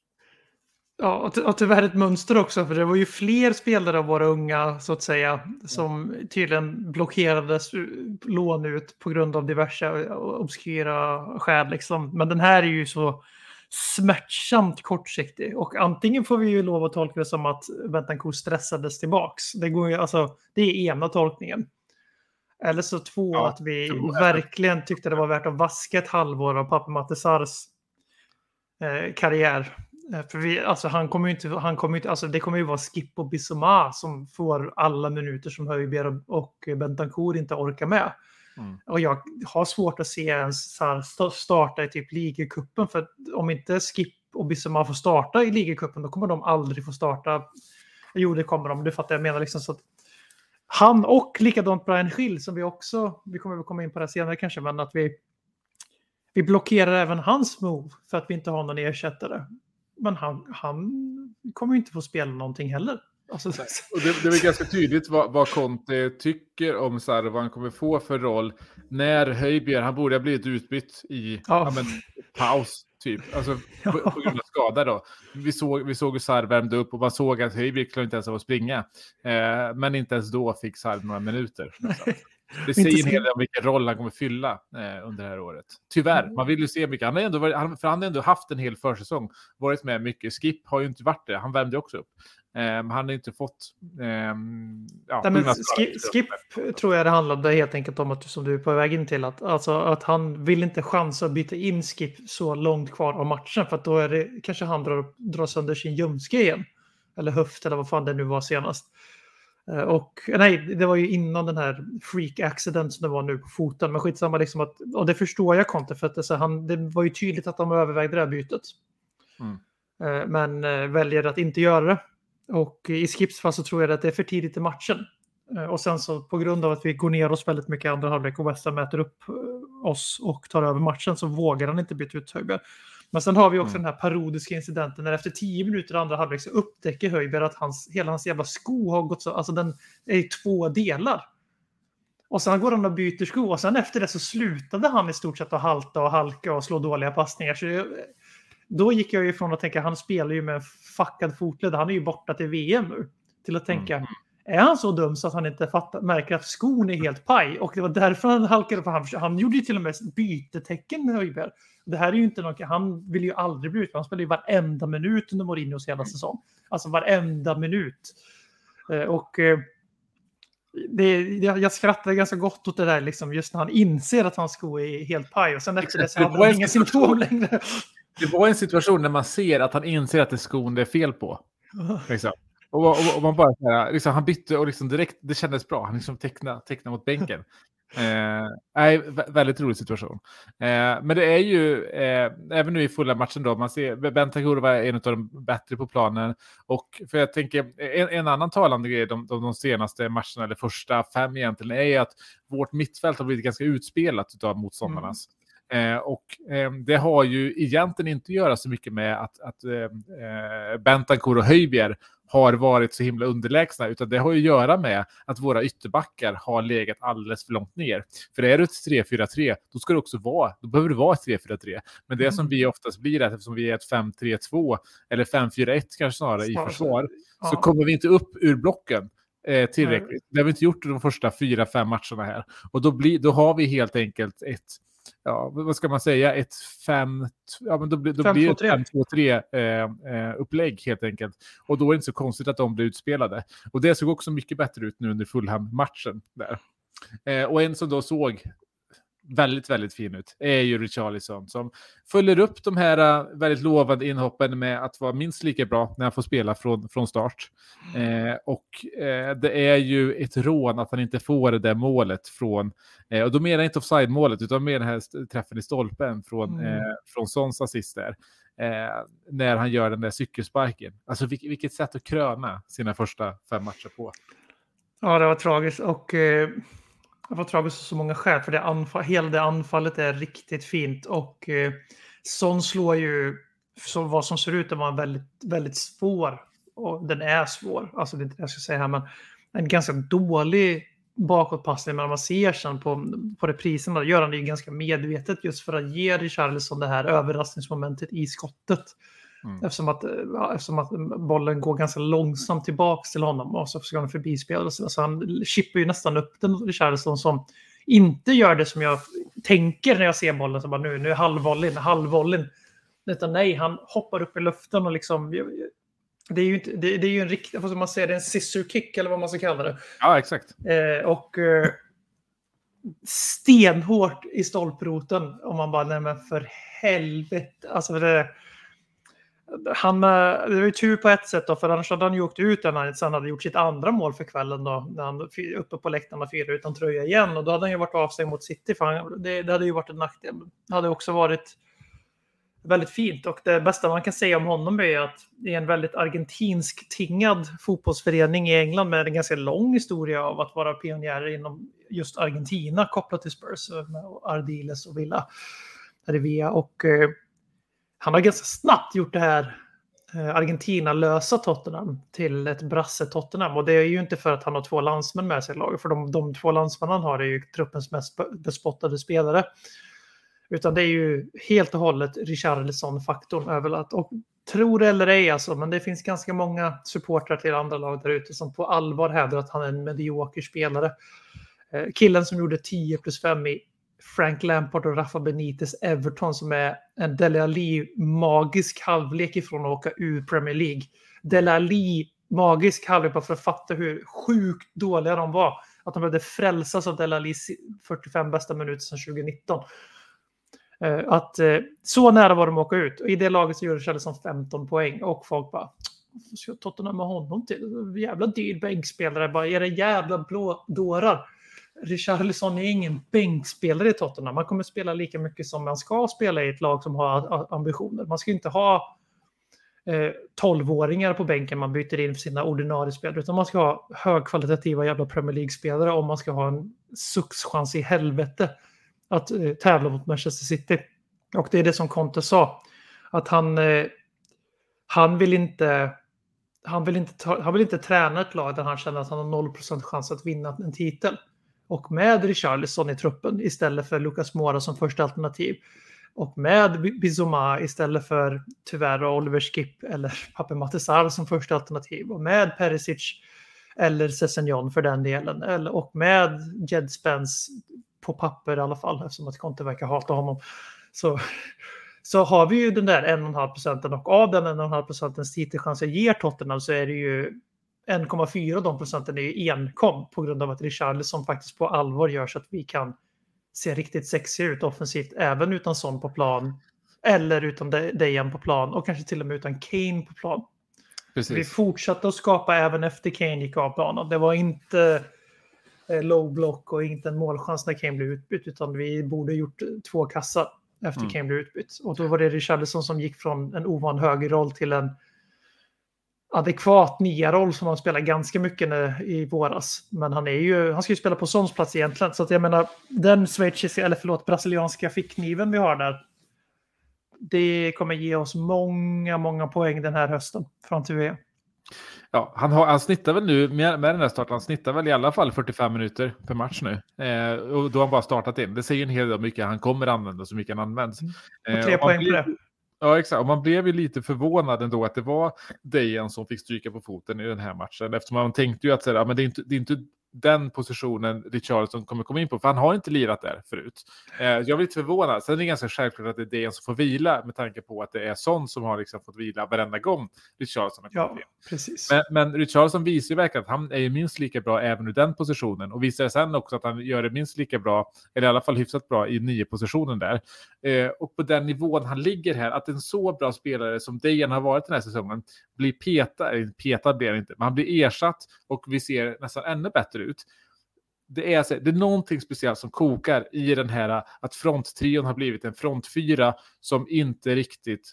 Ja, och, ty- och tyvärr ett mönster också, för det var ju fler spelare av våra unga, så att säga, som tydligen blockerades u- lån ut på grund av diverse eh, obskyra skäl. Liksom. Men den här är ju så smärtsamt kortsiktig. Och antingen får vi ju lov att tolka det som att Bentancourt stressades tillbaks. Det, går ju, alltså, det är ena tolkningen. Eller så två, Ja, att vi verkligen tyckte det var värt att vaska ett halvår av pappa Mattesars eh, karriär. Eh, För vi, alltså han kommer inte, han kommer inte, alltså det kommer ju vara Skip och Bissoma som får alla minuter som Höjbjerg och, och Bentancourt inte orkar med. Mm. Och jag har svårt att se ens så här starta i typ ligacupen för om inte Skip och Bissema får starta i ligacupen då kommer de aldrig få starta. Jo, det kommer de, det fattar jag menar liksom så att han och likadant Brian Schill som vi också, vi kommer väl komma in på det senare kanske, men att vi vi blockerar även hans move för att vi inte har någon ersättare. Men han, han kommer ju inte få spela någonting heller. Alltså, Och det, det är ganska tydligt vad, vad Conte tycker om här, vad han kommer få för roll när Höjbjerg, han borde ha blivit utbytt i Ja. men, paus typ, alltså på, på grund av skada då. Vi såg, vi såg hur Sarr värmde upp och man såg att Höjbjerg klarade inte ens av att springa. Eh, men inte ens då fick Sarr några minuter. Det säger en hel del om vilken roll han kommer fylla eh, under det här året. Tyvärr, man vill ju se mycket. Han har ändå, varit, han, för han har ändå haft en hel försäsong, varit med mycket. Skip har ju inte varit det, han värmde också upp. Eh, han har inte fått... ehm, ja, Nej, skip, skip tror jag det handlade helt enkelt om att, som du är på väg in till, att, alltså, att han vill inte chansa att byta in Skip så långt kvar av matchen för då är det kanske han drar, drar sönder sin ljumske igen. Eller höft eller vad fan det nu var senast. Eh, Och nej, det var ju innan den här freak accident som det var nu på foten. Men skitsamma, liksom att, och det förstår jag Conte för att det, så han, det var ju tydligt att de övervägde det här bytet. Mm. Men eh, väljer att inte göra det. Och i Skips fall så tror jag att det är för tidigt i matchen. Eh, Och sen så på grund av att vi går ner oss väldigt mycket i andra halvlek och West Ham mäter upp eh, oss och tar över matchen så vågar han inte byta ut Höjberg. Men sen har vi också Mm. den här parodiska incidenten när efter tio minuter i andra halvlek så upptäcker Höjberg att hans, hela hans jävla sko har gått så, alltså den är i två delar. Och sen går han och byter sko och sen efter det så slutade han i stort sett att halta och halka och slå dåliga passningar. Så jag, då gick jag ju ifrån att tänka han spelar ju med en fuckad fotled, han är ju borta till VM nu. Till att tänka, är han så dum så att han inte fattar, märker att skon är helt paj? Och det var därför han halkade på. Han, han gjorde ju till och med bytetecken med Höjberg. Det här är ju inte något, han vill ju aldrig bli ut, han spelar ju varenda minut under Mourinhos hela säsong. Alltså varenda minut. Eh, Och eh, det, jag, skrattade ganska gott åt det där, liksom, just när han inser att hans sko är helt paj. Och sen efter det så hade han inga symptom längre. Det var en situation när man ser att han inser att det är skon det är fel på. Liksom. Och, och, och man bara här, liksom, han bytte och liksom direkt, det kändes bra. Han liksom tecknade, tecknade mot bänken. Eh, väldigt rolig situation. Eh, men det är ju, eh, även nu i fulla matchen då, man ser Bentancur var en av de bättre på planen. Och för jag tänker, en, en annan talande grej de, de, de senaste matcherna, eller första fem egentligen, är att vårt mittfält har blivit ganska utspelat av motståndarnas. Eh, och eh, det har ju egentligen inte att göra så mycket med att, att eh, eh, Bentancur och Höjbjerg har varit så himla underlägsna, utan det har ju att göra med att våra ytterbackar har legat alldeles för långt ner. För är du ett 3-4-3, då ska det också vara, då behöver det vara ett 3-4-3. Men det som vi oftast blir, är att eftersom vi är ett 5-3-2, eller 5-4-1 kanske snarare i Snarare. försvar, så Ja. kommer vi inte upp ur blocken eh, tillräckligt. Det har vi inte gjort de första fyra, fem matcherna här. Och då, blir, då har vi helt enkelt ett, ja, vad ska man säga, ett 5, ja men då, blir- då Fem, blir det två, ett tre. 5-2-3 eh, eh, upplägg helt enkelt. Och då är det inte så konstigt att de blir utspelade. Och det såg också mycket bättre ut nu under Fulham-matchen där. Eh, och en som då såg väldigt, väldigt fin ut är ju Richarlison som följer upp de här eh, väldigt lovande inhoppen med att vara minst lika bra när han får spela från, från start. Eh, och eh, det är ju ett rån att han inte får det där målet från, eh, och då menar jag inte offside-målet utan mer den här träffen i stolpen från, Mm. eh, från Sons assist där. Eh, när han gör den där cykelsparken. Alltså vilket, vilket sätt att kröna sina första fem matcher på. Ja, det var tragiskt. Och eh, det var tragiskt av så många skäl. För det anfall, hela det anfallet är riktigt fint. Och eh, Son slår ju, så vad som ser ut att vara en väldigt, väldigt svår. Och den är svår. Alltså det är inte det jag ska säga här. Men en ganska dålig bakåtpassning. Men man ser sen på, på repriserna. Gör han det ju ganska medvetet. Just för att ge Richarlison det här överraskningsmomentet i skottet. Mm. Eftersom, att, ja, eftersom att bollen går ganska långsamt tillbaka till honom och så ska han förbispela. så han chippar ju nästan upp den Richarlison som inte gör det som jag tänker när jag ser bollen. Så bara, nu, nu är halvvolleyn, halvvolleyn. Utan nej, han hoppar upp i luften och liksom... Det är ju, inte, det, det är ju en riktig, vad ska man säga, det är en scissor kick eller vad man ska kalla det. Ja, exakt. Eh, och eh, stenhårt i stolproten. Om man bara, nej men för helvete. Alltså det, han, det var ju tur på ett sätt då, för annars hade han ju åkt ut när han sen hade gjort sitt andra mål för kvällen då. När han uppe på läktarna fyra utan tröja igen. Och då hade han ju varit avstängd mot City. För han, det, det hade ju varit en nackdel. Det hade också varit väldigt fint. Och det bästa man kan säga om honom är att det är en väldigt argentinsk tingad fotbollsförening i England med en ganska lång historia av att vara pionjärer inom just Argentina kopplat till Spurs med Ardiles och Villa Rivia. Och eh, han har ganska snabbt gjort det här eh, Argentina-lösa Tottenham till ett brasse-Tottenham. Och det är ju inte för att han har två landsmän med sig i laget, för de, de två landsmän han har är ju truppens mest bespottade spelare. Utan det är ju helt och hållet Richarlison-faktorn överallt. Och tror det eller ej alltså, men det finns ganska många supportrar till andra lag där ute som på allvar hävdar att han är en medioker spelare. Eh, killen som gjorde 10 plus 5 i Frank Lampard och Rafa Benitez Everton som är en Dele Alli magisk halvlek ifrån att åka ur Premier League. Dele Alli magisk halvlek bara för att fatta hur sjukt dåliga de var. Att de behövde frälsas av Dele Allis 45 bästa minuter sedan 2019. Eh, att eh, så nära var de att åka ut. Och I det laget så gjorde Chelsea 15 poäng och folk bara vad ska Tottenham med honom till? Jävla dyr bänkspelare. Bara, era jävla blå dårar. Richarlison är ingen bänkspelare i Tottenham. Man kommer spela lika mycket som man ska spela i ett lag som har ambitioner. Man ska inte ha eh, 12-åringar på bänken man byter in för sina ordinarie spelare. Utan man ska ha högkvalitativa jävla Premier League-spelare om man ska ha en succschans i helvete att eh, tävla mot Manchester City. Och det är det som Conte sa. Att han, eh, han vill inte han vill, inte ta, han vill inte träna ett lag där han känner att han har 0% chans att vinna en titel. Och med Richarlison i truppen istället för Lucas Moura som första alternativ. Och med Bizoma Bizuma istället för tyvärr Oliver Skip eller Pape Matisar som första alternativ. Och med Perisic eller Sessignon för den delen. Eller, och med Jed Spence på papper i alla fall eftersom att Conte verkar hata honom. Så, så har vi ju den där 1,5 procenten och av den 1,5 procentens titelchanser ger Tottenham så är det ju 1,4 av de procenten är ju enkom på grund av att Richarlison faktiskt på allvar gör så att vi kan se riktigt sexiga ut offensivt även utan sån på plan eller utan De- Dejan på plan och kanske till och med utan Kane på plan. Vi Precis. fortsatte att skapa även efter Kane gick av planen. Det var inte eh, low block och inte en målchans när Kane blev utbytt utan vi borde gjort två kassar efter Mm. Kane blev utbytt. Och då var det Richarlison som gick från en ovan högerroll till en adekvat nia-roll som han spelade ganska mycket när, i våras. Men han är ju, han ska ju spela på Sons plats egentligen. Så att jag menar, den schweiziska, eller förlåt, brasilianska fickkniven vi har där. Det kommer ge oss många, många poäng den här hösten till VM. Ja, han, har, han snittar väl nu, med, med den här starten, han snittar väl i alla fall 45 minuter per match nu. Eh, och då har han bara startat in. Det säger en hel del om hur mycket han kommer använda och så mycket han används. Eh, Och tre och poäng på blir- det. Ja, exakt. Och man blev ju lite förvånad ändå att det var Dejan som fick stryka på foten i den här matchen. Eftersom man tänkte ju att så här, ja, men det, är inte, det är inte den positionen Richarlison kommer komma in på, för han har inte lirat där förut. Eh, jag blir lite förvånad. Sen är det ganska självklart att det är Dejan som får vila med tanke på att det är sån som har liksom fått vila varenda gång Richarlison har kommit Ja, in. precis. Men, men Richarlison visar ju verkligen att han är ju minst lika bra även ur den positionen och visar sen också att han gör det minst lika bra, eller i alla fall hyfsat bra i nio positionen där. Eh, och på den nivån han ligger här, att en så bra spelare som Dejan har varit den här säsongen blir petad, petad blir han inte, men han blir ersatt och vi ser nästan ännu bättre ut. Det är, alltså, det är någonting speciellt som kokar i den här att fronttrion har blivit en frontfyra som inte riktigt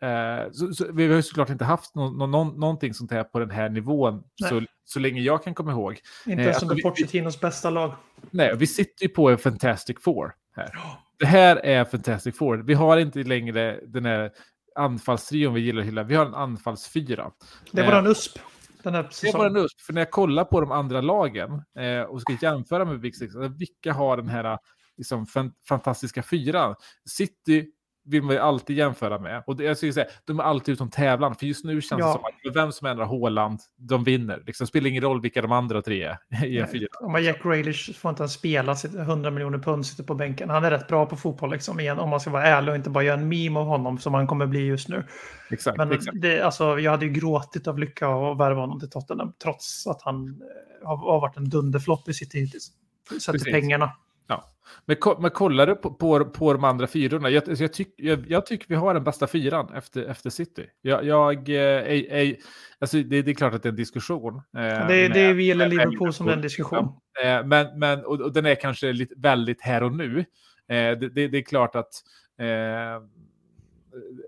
Eh, så, så, vi har ju såklart inte haft nå, nå, nå, någonting sånt här på den här nivån så, så länge jag kan komma ihåg. Inte eh, ens alltså, under vi- Pochettinos bästa lag. Nej, vi sitter ju på en Fantastic Four här. Det här är Fantastic Four. Vi har inte längre den här anfallstrion vi gillar att hylla. Vi har en anfallsfyra. Det var Eh, en USP den här Det var säsongen. en USP, för när jag kollar på de andra lagen eh, och ska jämföra med Big Six, alltså, vilka har den här liksom, fan, fantastiska fyran? City, vill man ju alltid jämföra med. Och det, jag skulle säga, de är alltid utom tävlan, för just nu känns Ja. det som att vem som ändrar Håland, de vinner. Liksom, det spelar ingen roll vilka de andra tre är i en fyra. Om Jack Grealish får inte ens spela, sitter 100 miljoner pund sitter på bänken. Han är rätt bra på fotboll liksom, igen, om man ska vara ärlig och inte bara göra en meme av honom som han kommer bli just nu. Exakt, Men exakt. det, alltså, jag hade ju gråtit av lycka att värva honom till Tottenham, trots att han eh, har, har varit en dunderflopp i City hittills. Sett till pengarna. Men, men kollar du på, på, på de andra fyrorna? Jag, jag, tyck, jag, jag tycker vi har den bästa fyran efter, efter City. Jag, jag, eh, är, är, alltså det, det är klart att det är en diskussion. eh, Det, med- det är vi med- med Liverpool som en diskussion. Eh, Men, men och, och den är kanske lite, väldigt här och nu. Eh, det, det, det är klart att eh,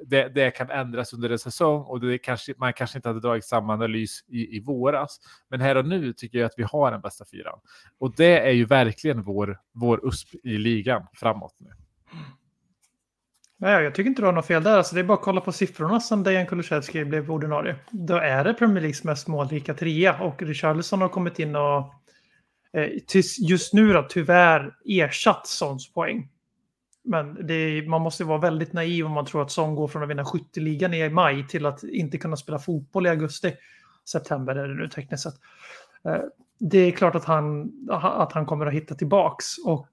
det, det kan ändras under en säsong och det kanske, man kanske inte hade dragit samma analys i, i våras. Men här och nu tycker jag att vi har den bästa fyran. Och det är ju verkligen vår, vår USP i ligan framåt nu. Nej, jag tycker inte du har något fel där. Alltså, det är bara att kolla på siffrorna sen Dejan Kulusevski blev ordinarie. Då är det Premier Leagues mest målrika trea och Richarlison har kommit in och eh, just nu då, tyvärr ersatt Sons poäng. Men är, man måste vara väldigt naiv om man tror att Son går från att vinna skytteligan i maj till att inte kunna spela fotboll i augusti. September är det nu tekniskt sett. Eh, det är klart att han, att han kommer att hitta tillbaks och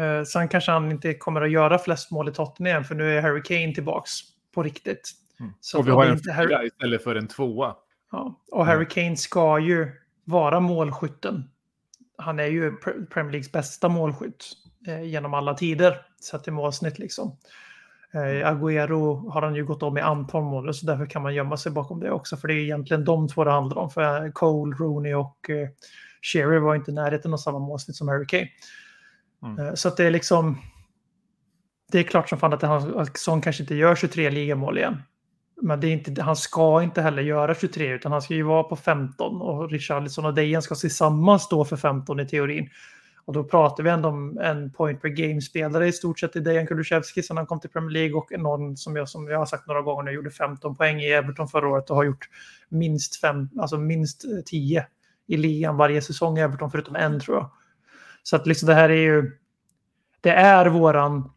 Eh, sen kanske han inte kommer att göra flest mål i Tottenham för nu är Harry Kane tillbaks på riktigt. Så och vi har en inte Harry, fyra istället för en tvåa. ja, och Harry Kane ska ju vara målskytten. Han är ju Pre- Premier Leagues bästa målskytt genom alla tider, sett i målsnitt liksom. Eh, Agüero har han ju gått om i antal mål, så därför kan man gömma sig bakom det också. För det är egentligen de två det handlar om. För Cole, Rooney och eh, Sherry var inte i närheten av samma målsnitt som Harry Kane. Mm. Eh, Så att det är liksom... Det är klart som fan att han, att Son kanske inte gör 23 ligamål igen. Men det är inte, han ska inte heller göra 23 utan han ska ju vara på 15 och Richarlison och Dejan ska tillsammans stå för 15 i teorin. Och då pratar vi ändå om en point per game-spelare i stort sett i Dejan Kulusevski sen han kom till Premier League och någon som jag, som jag har sagt några gånger nu gjorde 15 poäng i Everton förra året och har gjort minst, fem, alltså minst 10 i ligan varje säsong i Everton förutom en tror jag. Så att liksom det här är ju... Det är våran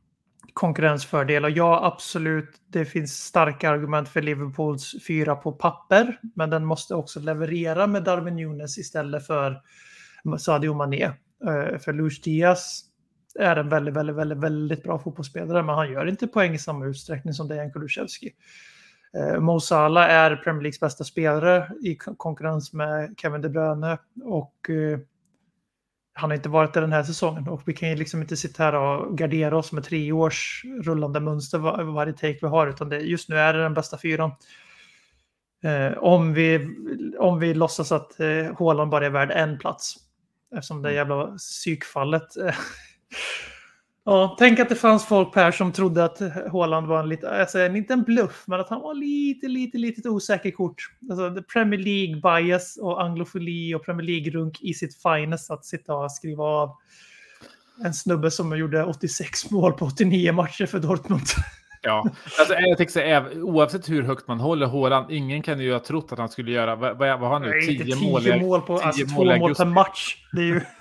konkurrensfördel och ja, absolut, det finns starka argument för Liverpools fyra på papper, men den måste också leverera med Darwin Nunes istället för Sadio Mané. Eh, för Luis Diaz är en väldigt, väldigt, väldigt, väldigt bra fotbollsspelare, men han gör inte poäng i samma utsträckning som Dejan Kulusevski. Eh, Mo Salah är Premier Leagues bästa spelare i konkurrens med Kevin De Bruyne och eh, han har inte varit det den här säsongen och vi kan ju liksom inte sitta här och gardera oss med tre års rullande mönster var, varje take vi har utan det, just nu är det den bästa fyran. Eh, om, vi, om vi låtsas att eh, bara är värd en plats eftersom det jävla psykfallet. eh, ja, tänk att det fanns folk här som trodde att Haaland var en lite, alltså inte en bluff, men att han var lite, lite, lite osäker kort. Alltså Premier League bias och anglofili och Premier League-runk i sitt finest att sitta och skriva av en snubbe som gjorde 86 mål på 89 matcher för Dortmund. Ja, alltså, jag så här, oavsett hur högt man håller Haaland, ingen kan ju ha trott att han skulle göra, vad, vad har han nu, Nej, inte 10 10 mål? i- mål på, 10 alltså två mål i mål per match. Det är ju...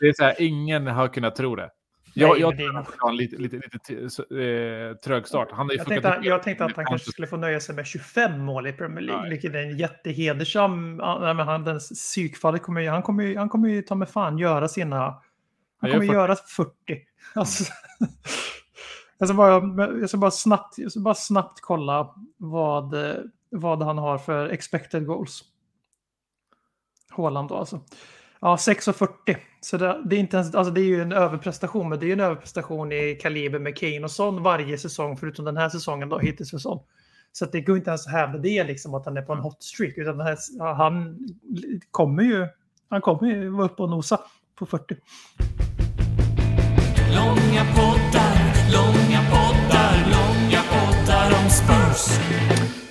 Det är så här, ingen har kunnat tro det. Jag, Nej, jag tror att han lite, lite, lite eh, trög start. Han har ju Jag tänkte, jag tänkte att han kanske skulle få nöja sig med 25 mål i Premier League, Nej. vilket är en jättehedersam... han, den psykfallet kommer ju, han kommer ju, han kommer ju ta med fan göra sina... Han Han kommer gör göra 40. Alltså, jag, ska bara, jag, ska bara snabbt, jag ska bara snabbt kolla vad, vad han har för expected goals. Haaland då alltså. Ja, 6,40. Så det, det, är inte ens, alltså det är ju en överprestation, men det är ju en överprestation i kaliber med Kane och Son varje säsong, förutom den här säsongen då, hittills för Son. Så att det går inte ens att hävda det, liksom, att han är på en hot streak, utan här, han kommer ju, han kommer ju vara uppe och nosa på 40. Långa poddar, långa poddar, långa poddar om Spurs.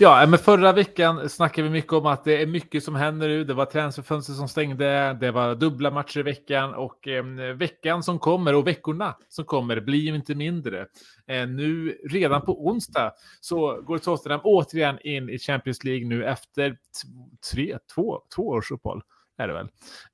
Ja, eh, men förra veckan snackade vi mycket om att det är mycket som händer nu. Det var transferfönster som stängde, det var dubbla matcher i veckan och eh, veckan som kommer och veckorna som kommer blir ju inte mindre. Eh, nu redan på onsdag så går Tottenham återigen in i Champions League nu efter tre, två, två års uppehåll är det väl.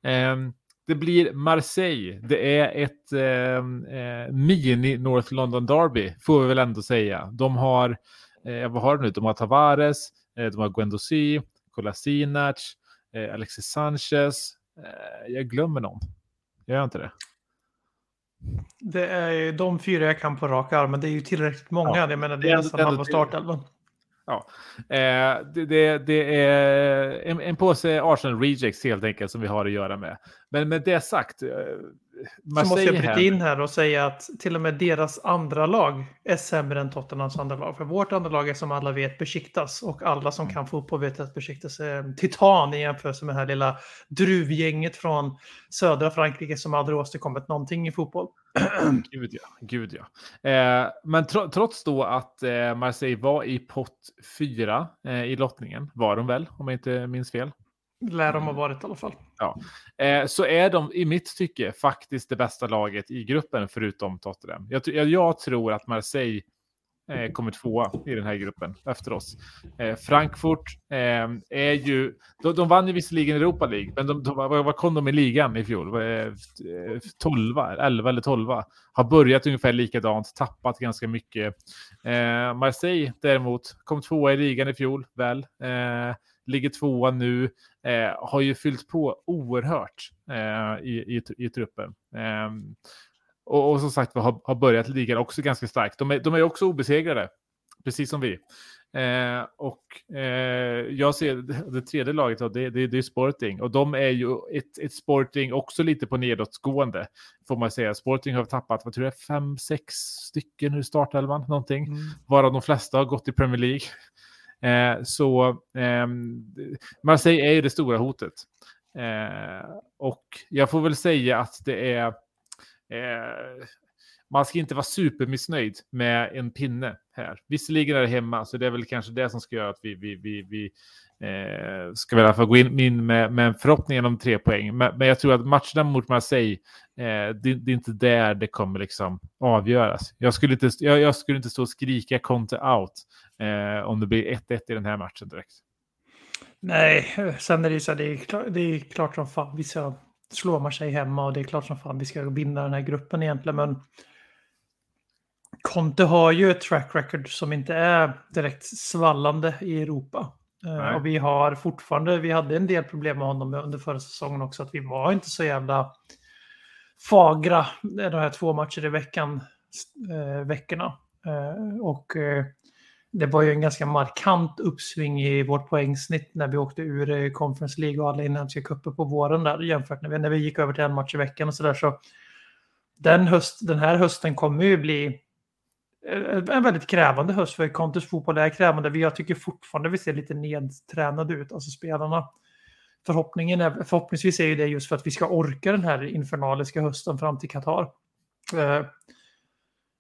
Eh, det blir Marseille. Det är ett eh, eh, mini North London Derby, får vi väl ändå säga. De har, eh, vad har de nu? De har Tavares, eh, de har Guendouzi, Kolasinac, eh, Alexis Sanchez. Eh, jag glömmer någon. Gör jag inte det? Det är de fyra jag kan på rak arm, men det är ju tillräckligt många. Ja, Jag menar, det är nästan halva startelvan. Ja, eh, det, det, det är en, en påse Arsenal Rejects helt enkelt som vi har att göra med. Men med det sagt, eh, så måste jag bryta in här och säga att till och med deras andra lag är sämre än Tottenhams andra lag. För vårt andra lag är som alla vet Besiktas och alla som kan fotboll vet att Besiktas är en titan i jämförelse med det här lilla druvgänget från södra Frankrike som aldrig åstadkommit någonting i fotboll. Gud ja, gud ja. Eh, men tro, trots då att eh, Marseille var i pott fyra eh, i lottningen, var de väl, om jag inte minns fel. Lär de ha varit i alla fall. Eh, så är de i mitt tycke faktiskt det bästa laget i gruppen förutom Tottenham. Jag, jag, jag tror att Marseille eh, kommer tvåa i den här gruppen efter oss. Eh, Frankfurt eh, är ju, de, de vann ju visserligen Europa League, men de, de, vad, kom de i ligan i fjol? Eh, 12, 11 eller 12. Har börjat ungefär likadant, tappat ganska mycket. Eh, Marseille däremot kom tvåa i ligan i fjol, väl. Ligger tvåa nu, eh, har ju fyllt på oerhört eh, i, i, i truppen. Eh, och, och som sagt har, har börjat ligan också ganska starkt. De är, de är också obesegrade, precis som vi. Eh, och eh, jag ser det, tredje laget, då, det, det, det är Sporting. Och de är ju ett, ett Sporting också lite på nedåtgående, får man säga. Sporting har tappat, vad tror jag, fem, sex stycken ur startelvan, någonting. Varav de flesta har gått i Premier League. Eh, så ehm, Marseille är ju det stora hotet. Eh, och jag får väl säga att det är... Eh, man ska inte vara supermissnöjd med en pinne här. Visserligen är det hemma, så det är väl kanske det som ska göra att vi, vi, vi, vi eh, ska väl i alla fall gå in, in med, med förhoppningen om tre poäng. Men, men jag tror att matcherna mot Marseille, eh, det, det är inte där det kommer liksom avgöras. Jag skulle inte, jag, jag skulle inte stå och skrika Conte out eh, om det blir 1-1 i den här matchen direkt. Nej, sen är det ju så här, det är, klart, det är klart som fan vi ska slå Marseille hemma och det är klart som fan vi ska vinna den här gruppen egentligen. Men Conte har ju ett track record som inte är direkt svallande i Europa. Eh, Nej. Och vi har fortfarande, vi hade en del problem med honom under förra säsongen också, att vi var inte så jävla fagra de här två matcher i veckan, eh, veckorna. Eh, och eh, det var ju en ganska markant uppsving i vårt poängsnitt när vi åkte ur eh, Conference League och alla inhemska cuper på våren där jämfört med när vi gick över till en match i veckan och sådär. Så den, höst, den här hösten kommer ju bli eh, en väldigt krävande höst för Contes fotboll är krävande. Jag tycker fortfarande vi ser lite nedtränade ut, alltså spelarna. Förhoppningen är, förhoppningsvis är ju det just för att vi ska orka den här infernaliska hösten fram till Qatar. Eh,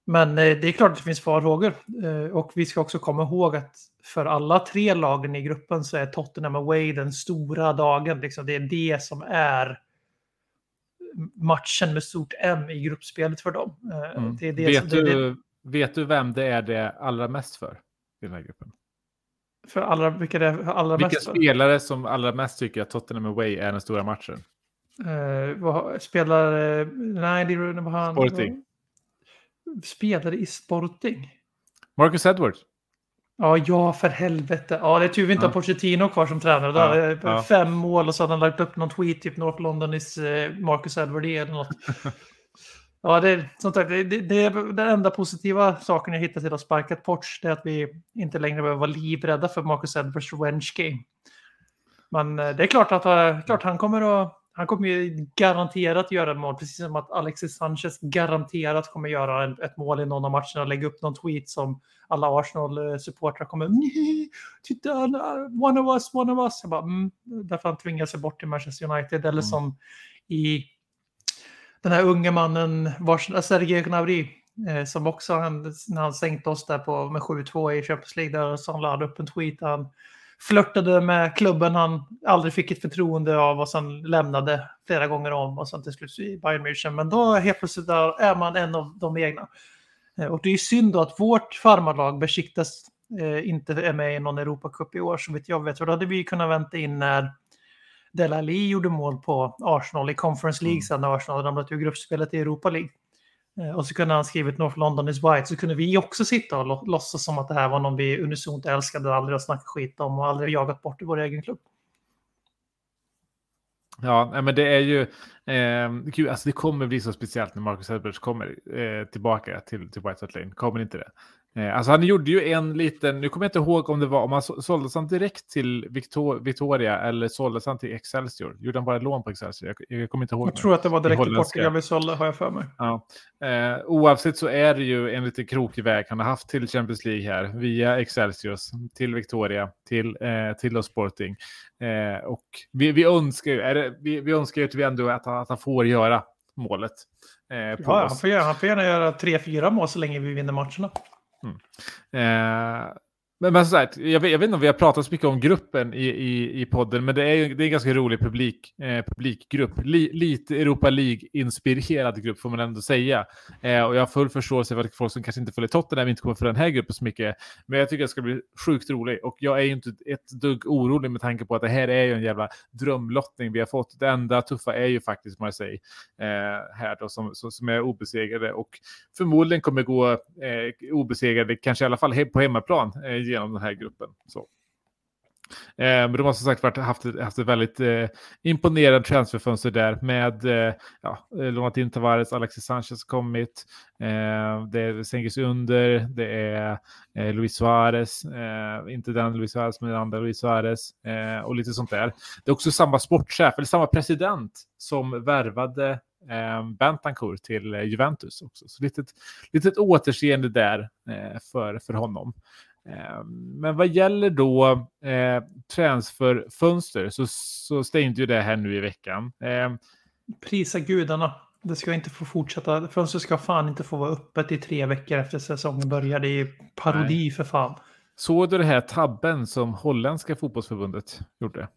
men eh, det är klart att det finns farhågor. Eh, Och vi ska också komma ihåg att för alla tre lagen i gruppen så är Tottenham away den stora dagen. Liksom det är det som är matchen med stort M i gruppspelet för dem. Eh, Mm. Det det, vet, det, det, du, vet du vem det är det allra mest för i den här gruppen? för alla, vilka det är allra Vilka mest för. spelare som allra mest tycker att Tottenham Away är den stora matchen? Eh, vad, spelar... nej, det vad han... Sporting. Spelare i Sporting? Marcus Edwards. Ja, ja, för helvete. Ja, det är tur vi inte Ja. har Pochettino kvar som tränare. Då Ja, ja. Fem mål och så hade han lagt upp någon tweet, typ North London is eh, Marcus Edward eller något. ja, det, är- som sagt, det, det, det är den enda positiva saken jag hittat till att sparkat Poch. Det är att vi inte längre behöver vara livrädda för Marcus Edwards revenge game. Men eh, det är klart att eh, klart han kommer att han kommer ju garanterat göra ett mål, precis som att Alexis Sanchez garanterat kommer göra en, ett mål i någon av matcherna och lägga upp någon tweet som alla Arsenal-supportrar kommer "Nej, Titta, one of us, one of us. Jag bara, mm, därför han tvingar sig bort till Manchester United. Eller Mm. som i den här unge mannen, vars, Sergej Gnabry, eh, som också han, när han sänkte oss där på, med 7-2 i Champions League, där så han laddade upp en tweet han flörtade med klubben han aldrig fick ett förtroende av och sen lämnade flera gånger om och sen till slut i Bayern München. Men då helt plötsligt är man en av de egna. Eh, Och det är synd då att vårt farmarlag Besiktas eh, inte är med i någon Europacup i år, så vitt jag vet. För då hade vi kunnat vänta in när, Delali gjorde mål på Arsenal i Conference League Mm. sen när Arsenal ramlat ur gruppspelet i Europa League. Eh, och så kunde han skrivit North London is white, så kunde vi också sitta och låtsas som att det här var någon vi unisont älskade, aldrig har snackat skit om och aldrig jagat bort i vår egen klubb. Ja, men det är ju... Eh, gud, alltså det kommer bli så speciellt när Marcus Edwards kommer eh, tillbaka till, till White Hart Lane. Kommer inte det? Eh, alltså han gjorde ju en liten... Nu kommer jag inte ihåg om det var... Om han så- såldes han direkt till Victor, Victoria eller såldes han till Excelsior? Gjorde han bara lån på Excelsior? Jag, jag kommer inte ihåg. Jag tror att det var direkt holländska. Portugal vi sålde, har jag för mig. Ja. Eh, oavsett så är det ju en lite krokig väg han har haft till Champions League här. Via Excelsius, till Victoria, till, eh, till oss Sporting. Eh, och vi, vi, önskar ju, är det, vi, vi önskar ju att, vi ändå, att, han, att han får göra målet. Eh, Ja, han får, han får gärna göra tre, fyra mål så länge vi vinner matcherna. Mm. Eh, men, men så här, jag, vet, jag vet inte om vi har pratat så mycket om gruppen i, i, i podden, men det är det är en ganska rolig publik, eh, publikgrupp. Li, lite Europa League-inspirerad grupp får man ändå säga. Eh, och jag har full förståelse för att folk som kanske inte följer Tottenham inte kommer för den här gruppen så mycket. Men jag tycker det ska bli sjukt roligt. Och jag är ju inte ett dugg orolig med tanke på att det här är ju en jävla drömlottning vi har fått. Det enda tuffa är ju faktiskt, Marseille eh, här då som, som, som är obesegrade. Och förmodligen kommer gå eh, obesegrade, kanske i alla fall he på hemmaplan eh, genom den här gruppen. Så. Eh, men de har som sagt varit, haft, ett- haft ett väldigt eh, imponerande transferfönster där med eh, ja, eh, lånat in Tavares, Alexis Sanchez kommit, eh, det är Sengis Under, det är eh, Luis Suarez, eh, inte den Luis Suarez men den andra Luis Suarez eh, och lite sånt där. Det är också samma sportchef, eller samma president som värvade eh, Bentancourt till eh, Juventus också. Så litet, litet återseende där eh, för, för honom. Eh, Men vad gäller då eh, transferfönster så, så stängde ju det här nu i veckan. Eh, Prisa gudarna. Det ska inte få fortsätta. Fönstret ska fan inte få vara öppet i tre veckor efter säsongen börjar. Det är parodi för fan. såg du det här tabben som holländska fotbollsförbundet gjorde?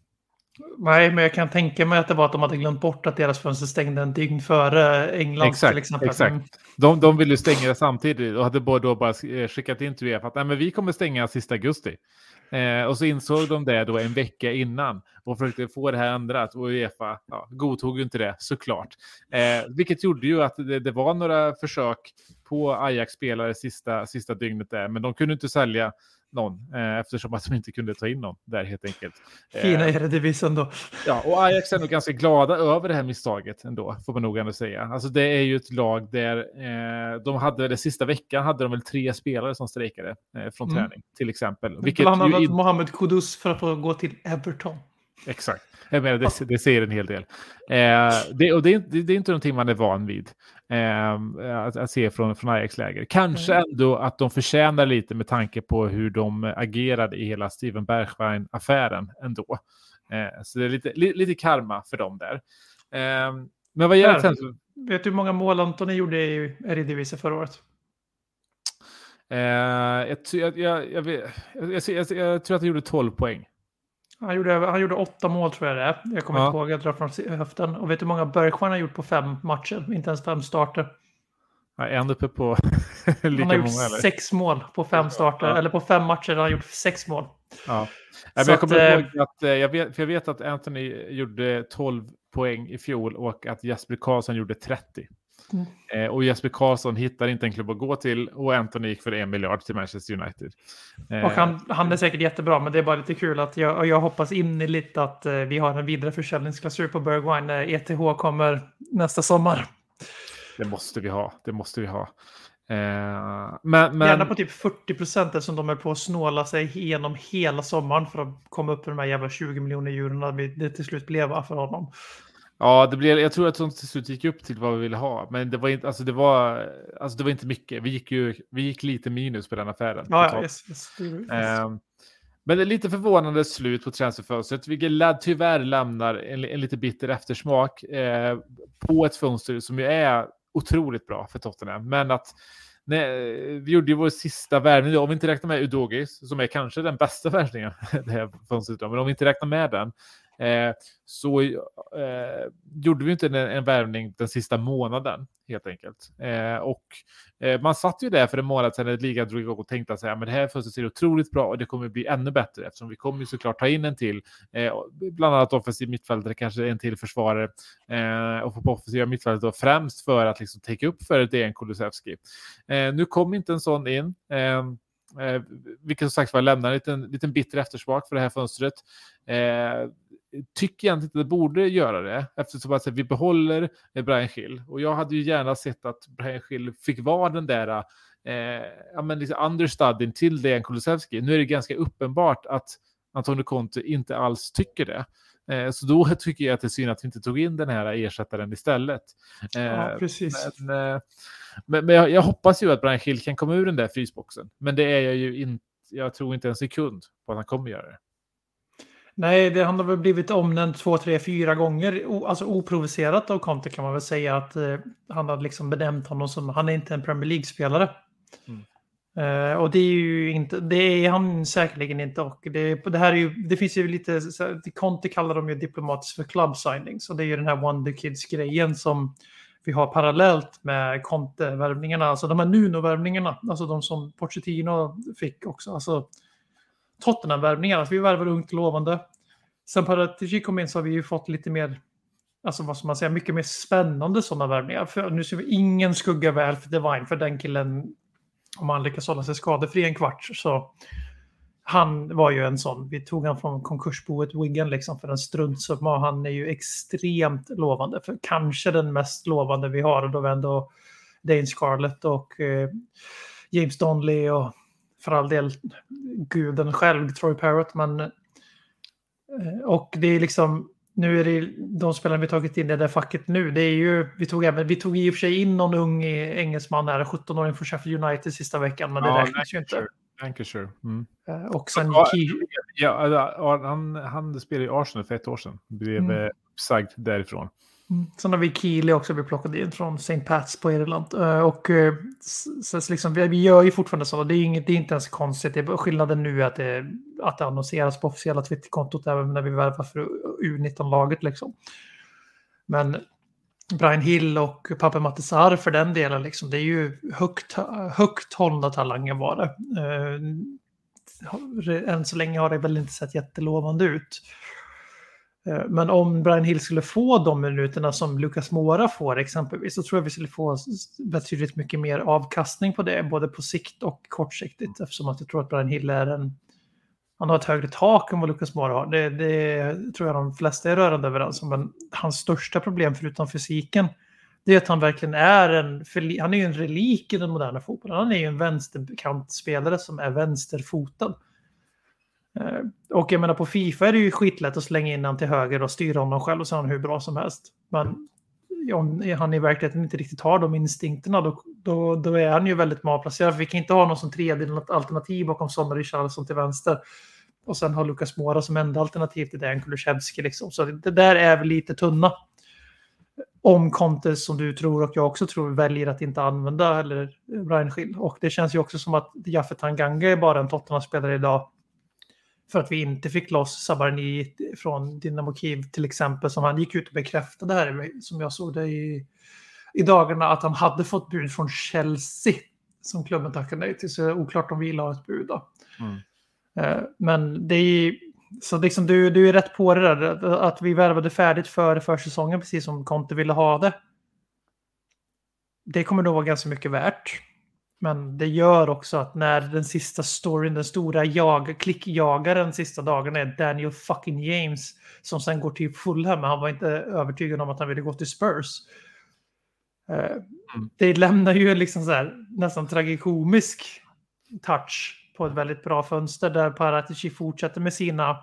Nej, men jag kan tänka mig att det var att de hade glömt bort att deras fönster stängde en dygn före England Exakt, till exempel. exakt. Mm. De, de ville stänga det samtidigt och hade bara då bara eh, skickat in till Uefa att Nej, men vi kommer stänga sista augusti. Eh, och så insåg de det då en vecka innan och försökte få det här ändrat och Uefa ja, godtog ju inte det såklart. Eh, vilket gjorde ju att det, det var några försök på Ajax-spelare sista, sista dygnet där, men de kunde inte sälja någon eh, eftersom att de inte kunde ta in någon där helt enkelt. Eh, Fina Eredivisie då. Ja, och Ajax är nog ganska glada över det här misstaget ändå, får man nog ändå säga. Alltså det är ju ett lag där eh, de hade, den sista veckan hade de väl tre spelare som strejkade eh, från Mm. träning, till exempel. Vilket Bland annat Mohamed Kudus för att få gå till Everton. Exakt. Jag menar, det, det säger en hel del. Eh, det, och det, är- det, det är inte någonting man är van vid eh, att, att se från, från Ajax-läger. Kanske ändå att de förtjänar lite med tanke på hur de agerade i hela Steven Bergwijn-affären ändå. Eh, så det är lite, li, lite karma för dem där. Eh, men vad gäller transfer, Vet du hur många mål Antoni gjorde i Eredivisie förra året? eh, jag, ty- jag, jag, jag, vet- jag, jag, jag, jag tror att jag gjorde 12 poäng. Han gjorde, han gjorde åtta mål tror jag det är. Jag kommer Ja. inte ihåg, jag drar från höften. Och vet du hur många Bergstjärn har gjort på fem matcher? Inte ens fem starter. Jag är ändå uppe på lika Han har många. gjort Eller? sex mål på fem starter. Ja. Eller på fem matcher har han gjort sex mål. Ja. Nej, men jag kommer att, ihåg att eh, jag vet, för jag vet att Anthony gjorde 12 poäng i fjol och att Jesper Karlsson gjorde 30. Mm. Eh, och Jesper Karlsson hittar inte en klubb att gå till och Anthony gick för en miljard till Manchester United. Eh, Och han, han är säkert jättebra, men det är bara lite kul att jag, jag hoppas innerligt att eh, vi har en vidare försäljningsklausul på Bergwijn när ETH kommer nästa sommar. Det måste vi ha. Det måste vi ha. Eh, men, men, Gärna på typ 40 procent eftersom de är på att snåla sig igenom hela sommaren för att komma upp med de här jävla 20 miljoner eurona vi- det till slut blev för honom. Ja, det blev, jag tror att de till slut gick upp till vad vi ville ha. Men det var inte, alltså det var, alltså det var inte mycket. Vi gick ju vi gick lite minus på den affären. Ja, yes, yes, yes. Ehm, Men det är lite förvånande slut på transferfönstret, vilket tyvärr lämnar en, en lite bitter eftersmak eh, på ett fönster som ju är otroligt bra för Tottenham. Men att nej, vi gjorde ju vår sista värvning, om vi inte räknar med Udogis, som är kanske den bästa värvningen det här fönstret, men om vi inte räknar med den, eh, så eh, gjorde vi inte en, en värvning den sista månaden helt enkelt. Eh, och eh, man satt ju där för en månad sedan när ligan drog igång och tänkte att det här fönstret ser otroligt bra och det kommer bli ännu bättre eftersom vi kommer ju såklart ta in en till, eh, bland annat offensiv mittfältare, kanske en till försvarare eh, och på offensiva mittfältet då främst för att liksom täcka upp för DN Kulusevski. Eh, nu kom inte en sån in. Eh, Eh, vilket som sagt var lämnar en liten, liten bitter eftersmak för det här fönstret. Eh, tycker jag inte att det borde göra det eftersom att vi behåller eh, Brian Schill. Och jag hade ju gärna sett att Brian Schill fick vara den där eh, ja, men liksom understudien till Dejan Kulusevski. Nu är det ganska uppenbart att Antonio Conte inte alls tycker det. Eh, så då tycker jag att det är synd att vi inte tog in den här ersättaren istället. Ja, Eh, precis. men, eh, men, men jag, jag hoppas ju att Brian Hill kan komma ur den där frysboxen. Men det är jag ju inte. Jag tror inte en sekund på att han kommer göra det. Nej, det, han har väl blivit omnämnd två, tre, fyra gånger. O, alltså oprovocerat av Conte kan man väl säga att eh, han har liksom benämnt honom som, han är inte en Premier League-spelare. Mm. Eh, och det är ju inte, det är han säkerligen inte. Och det, det här är ju, det finns ju lite, Conte kallar dem ju diplomatiskt för club signings. Och det är ju den här Wonder Kids-grejen som vi har parallellt med Conte-värvningarna, alltså de här Nuno-värvningarna, alltså de som Pochettino fick också. Alltså, Tottenham-värvningar. Alltså vi värvar ungt lovande. Sen Paratici kom in så har vi ju fått lite mer, alltså vad ska man säga, mycket mer spännande sådana värvningar. För nu ser vi ingen skugga väl för Divine, för den killen, om han lyckas hålla sig skadefri en kvart, så han var ju en sån. Vi tog han från konkursboet Wigan liksom för en struntsumma och han är ju extremt lovande. För kanske den mest lovande vi har och då var ändå Dane Scarlett och eh, James Donley och för all del guden själv, Troy Parrott. Men, eh, och det är liksom, nu är det de spelarna vi tagit in i det facket nu. Det är ju, vi tog, även, vi tog i och för sig in någon ung engelsman här, 17-åring från Sheffield United sista veckan, men det Ja, räknas ju inte. Lancashire. Mm. Eh, Och sen Ja, Ja, han, han spelade i Arsenal för ett år sedan. Blev Mm. mm. uppsagd därifrån. Mm. Sen har vi Keely också vi plockade in från St. Pats på Irland. Eh, och eh, så, så liksom, vi, vi gör ju fortfarande så. Det är, inget, det är inte ens konstigt. Det är skillnaden nu är att det, att det annonseras på officiella Twitterkontot även när vi värvar för U19-laget. Liksom. Men Brian Hill och Pape Matisar för den delen, liksom, det är ju högt, högt hållna talanger var det. Eh, än så länge har det väl inte sett jättelovande ut. Eh, men om Brian Hill skulle få de minuterna som Lucas Mora får exempelvis så tror jag vi skulle få betydligt mycket mer avkastning på det, både på sikt och kortsiktigt eftersom att jag tror att Brian Hill är en han har ett högre tak än vad Lucas Mora har. Det, det tror jag de flesta är rörande överens om. Men hans största problem förutom fysiken det är att han verkligen är en, han är ju en relik i den moderna fotbollen. Han är ju en vänsterkantspelare som är vänsterfotad. Eh, Och jag menar på Fifa är det ju skitlätt att slänga in han till höger och styra honom själv och så är han hur bra som helst. Men om han i verkligheten inte riktigt har de instinkterna då, då, då är han ju väldigt malplacerad. Vi kan inte ha någon som tredje alternativ bakom Sonny Richarlison till vänster. Och sen har Lukas Mora som enda alternativ till Dejan Kulusevski. Liksom. Så det där är väl lite tunna. Om Conte, som du tror och jag också tror, väljer att inte använda eller Schill. Och det känns ju också som att Jaffe Tanganga är bara en Tottenham-spelare idag. För att vi inte fick loss Sabarni från Dynamo Kiev till exempel. Som han gick ut och bekräftade här, som jag såg det i, i dagarna, att han hade fått bud från Chelsea. Som klubben tackade nej till. Så det är oklart om vi la ett bud då. Mm. Eh, Men det är så liksom du, du är rätt på det där. Att vi värvade färdigt före försäsongen precis som Conte ville ha det. Det kommer nog vara ganska mycket värt. Men det gör också att när den sista storyn, den stora jag, klickjagaren sista dagarna är Daniel fucking James som sen går till Fulham, men han var inte övertygad om att han ville gå till Spurs. Eh, Det lämnar ju liksom så här, nästan tragikomisk touch på ett väldigt bra fönster där Paratici fortsätter med sina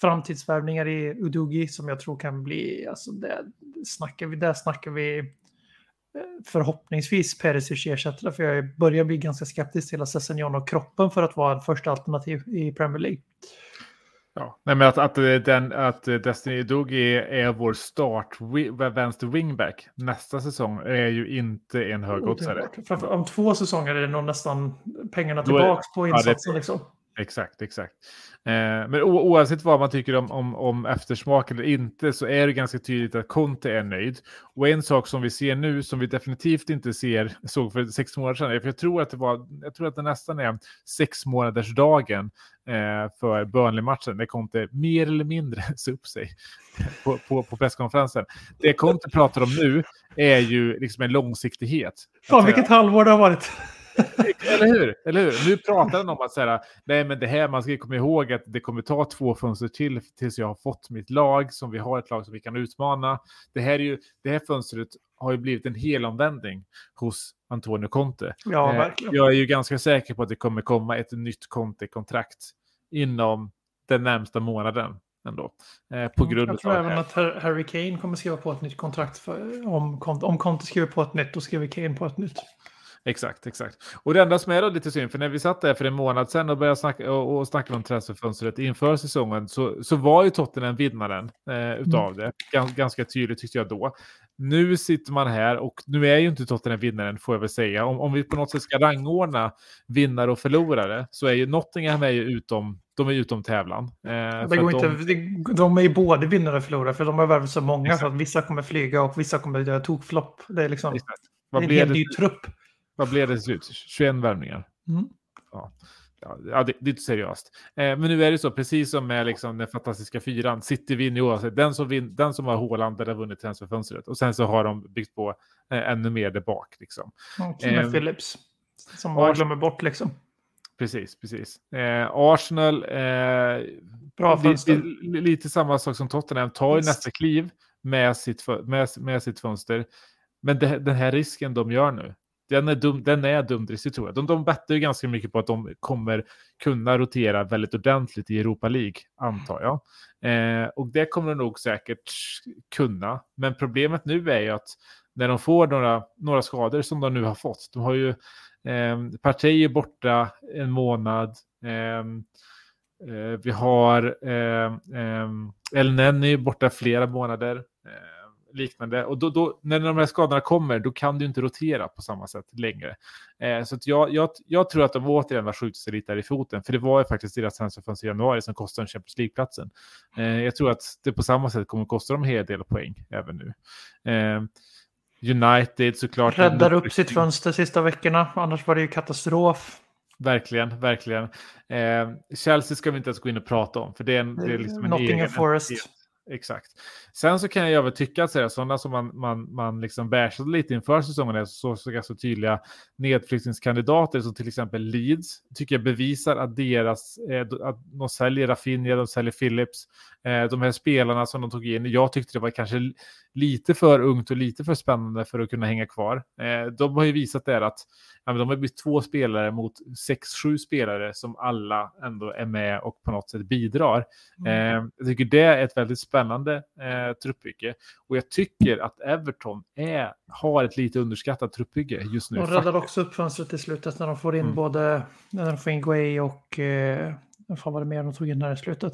framtidsvärvningar i Udugi som jag tror kan bli, alltså det snackar vi, där snackar vi förhoppningsvis Perisic ersättare för jag börjar bli ganska skeptisk till att Sessignon och kroppen för att vara en första alternativ i Premier League. Ja. Nej, men att, att, eh, den, att Destiny Dogi är vår start vänster wingback nästa säsong är ju inte en högoddsare. Om två säsonger är det nog nästan pengarna är- tillbaks på ja, det- insatsen. liksom. Exakt, exakt. Eh, men oavsett vad man tycker om, om, om eftersmak eller inte så är det ganska tydligt att Conte är nöjd. Och en sak som vi ser nu som vi definitivt inte ser, såg för sex månader sedan, för jag tror att det var, jag tror att det nästan är sex månaders dagen eh, för Burnley-matchen, när Conte mer eller mindre sa upp sig på, på, på presskonferensen. Det Conte pratar om nu är ju liksom en långsiktighet. Fan vilket halvår det har varit. Eller hur? Eller hur? Nu pratar han om att säga, nej men det här, man ska komma ihåg att det kommer ta två fönster till tills jag har fått mitt lag, som vi har ett lag som vi kan utmana. Det här, är ju, det här fönstret har ju blivit en helomvändning hos Antonio Conte. Ja, Eh, verkligen. Jag är ju ganska säker på att det kommer komma ett nytt Conte-kontrakt inom den närmsta månaden ändå. Eh, på grund Jag tror av även att Har- Harry Kane kommer skriva på ett nytt kontrakt. För, om, om Conte skriver på ett nytt, då skriver Kane på ett nytt. Exakt, exakt. Och det enda som är då lite synd, för när vi satt där för en månad sedan och började snacka, och, och snacka om transferfönstret inför säsongen så, så var ju Tottenham vinnaren eh, utav det. Gans, ganska tydligt tyckte jag då. Nu sitter man här och nu är ju inte Tottenham vinnaren får jag väl säga. Om, om vi på något sätt ska rangordna vinnare och förlorare så är ju Nottingham är ju utom, de är utom tävlan. Eh, Det går att inte, de- det, de är ju både vinnare och förlorare, för de har värvat så många Exakt. så att vissa kommer flyga och vissa kommer göra tokflopp. Det är liksom det är en blev hel det, ny trupp. Vad blev det till slut? 21 värvningar? Mm. Ja, ja, det, det är inte seriöst. Eh, men nu är det så, precis som med liksom, den fantastiska fyran, City vinner oavsett. Den som, vin, den som har Haaland den har vunnit transferfönstret. Och sen så har de byggt på eh, ännu mer där bak. Liksom. Och så med Ehm, Phillips. Som Ars- glömmer bort liksom. Precis, precis. Eh, Arsenal, eh, Bra fönster. li, lite samma sak som Tottenham, tar ju nästa kliv med sitt, med, med sitt fönster. Men det, den här risken de gör nu, den är, dum, den är dumdristig tror jag. De, de bettar ju ganska mycket på att de kommer kunna rotera väldigt ordentligt i Europa League, antar jag. Eh, och det kommer de nog säkert kunna. Men problemet nu är ju att när de får några, några skador som de nu har fått, de har ju eh, Partey är borta en månad, ehm, eh, vi har eh, eh, El Nenny borta flera månader. Eh, Liknande. Och då, då, när de här skadorna kommer, då kan du inte rotera på samma sätt längre. Eh, så att jag, jag, jag tror att de återigen har skjutit sig lite där i foten, för det var ju faktiskt deras transferfönster i januari som kostade en Champions League-platsen. Eh, jag tror att det på samma sätt kommer kosta dem en hel del poäng även nu. Eh, United såklart. Räddar upp sitt fönster sista veckorna. Annars var det ju katastrof. Verkligen, verkligen. Eh, Chelsea ska vi inte ens gå in och prata om, för det är, en, det är liksom en Nottingham egen Forest. entitet. Exakt. Sen så kan jag väl tycka att säga, sådana som man, man, man liksom bärsade lite inför säsongen är så, så ganska tydliga nedflyttningskandidater som till exempel Leeds. Tycker jag bevisar att deras, eh, att de säljer Rafinha, de säljer Phillips. Eh, de här spelarna som de tog in, jag tyckte det var kanske li- lite för ungt och lite för spännande för att kunna hänga kvar. Eh, de har ju visat där att ja, de har blivit två spelare mot sex, sju spelare som alla ändå är med och på något sätt bidrar. Mm. Eh, jag tycker det är ett väldigt spännande eh, truppbygge. Och jag tycker att Everton är, har ett lite underskattat truppbygge just nu. De räddar också upp fönstret i slutet när de får in Mm. både när de får in Guay och eh, vad var det mer de tog in här i slutet?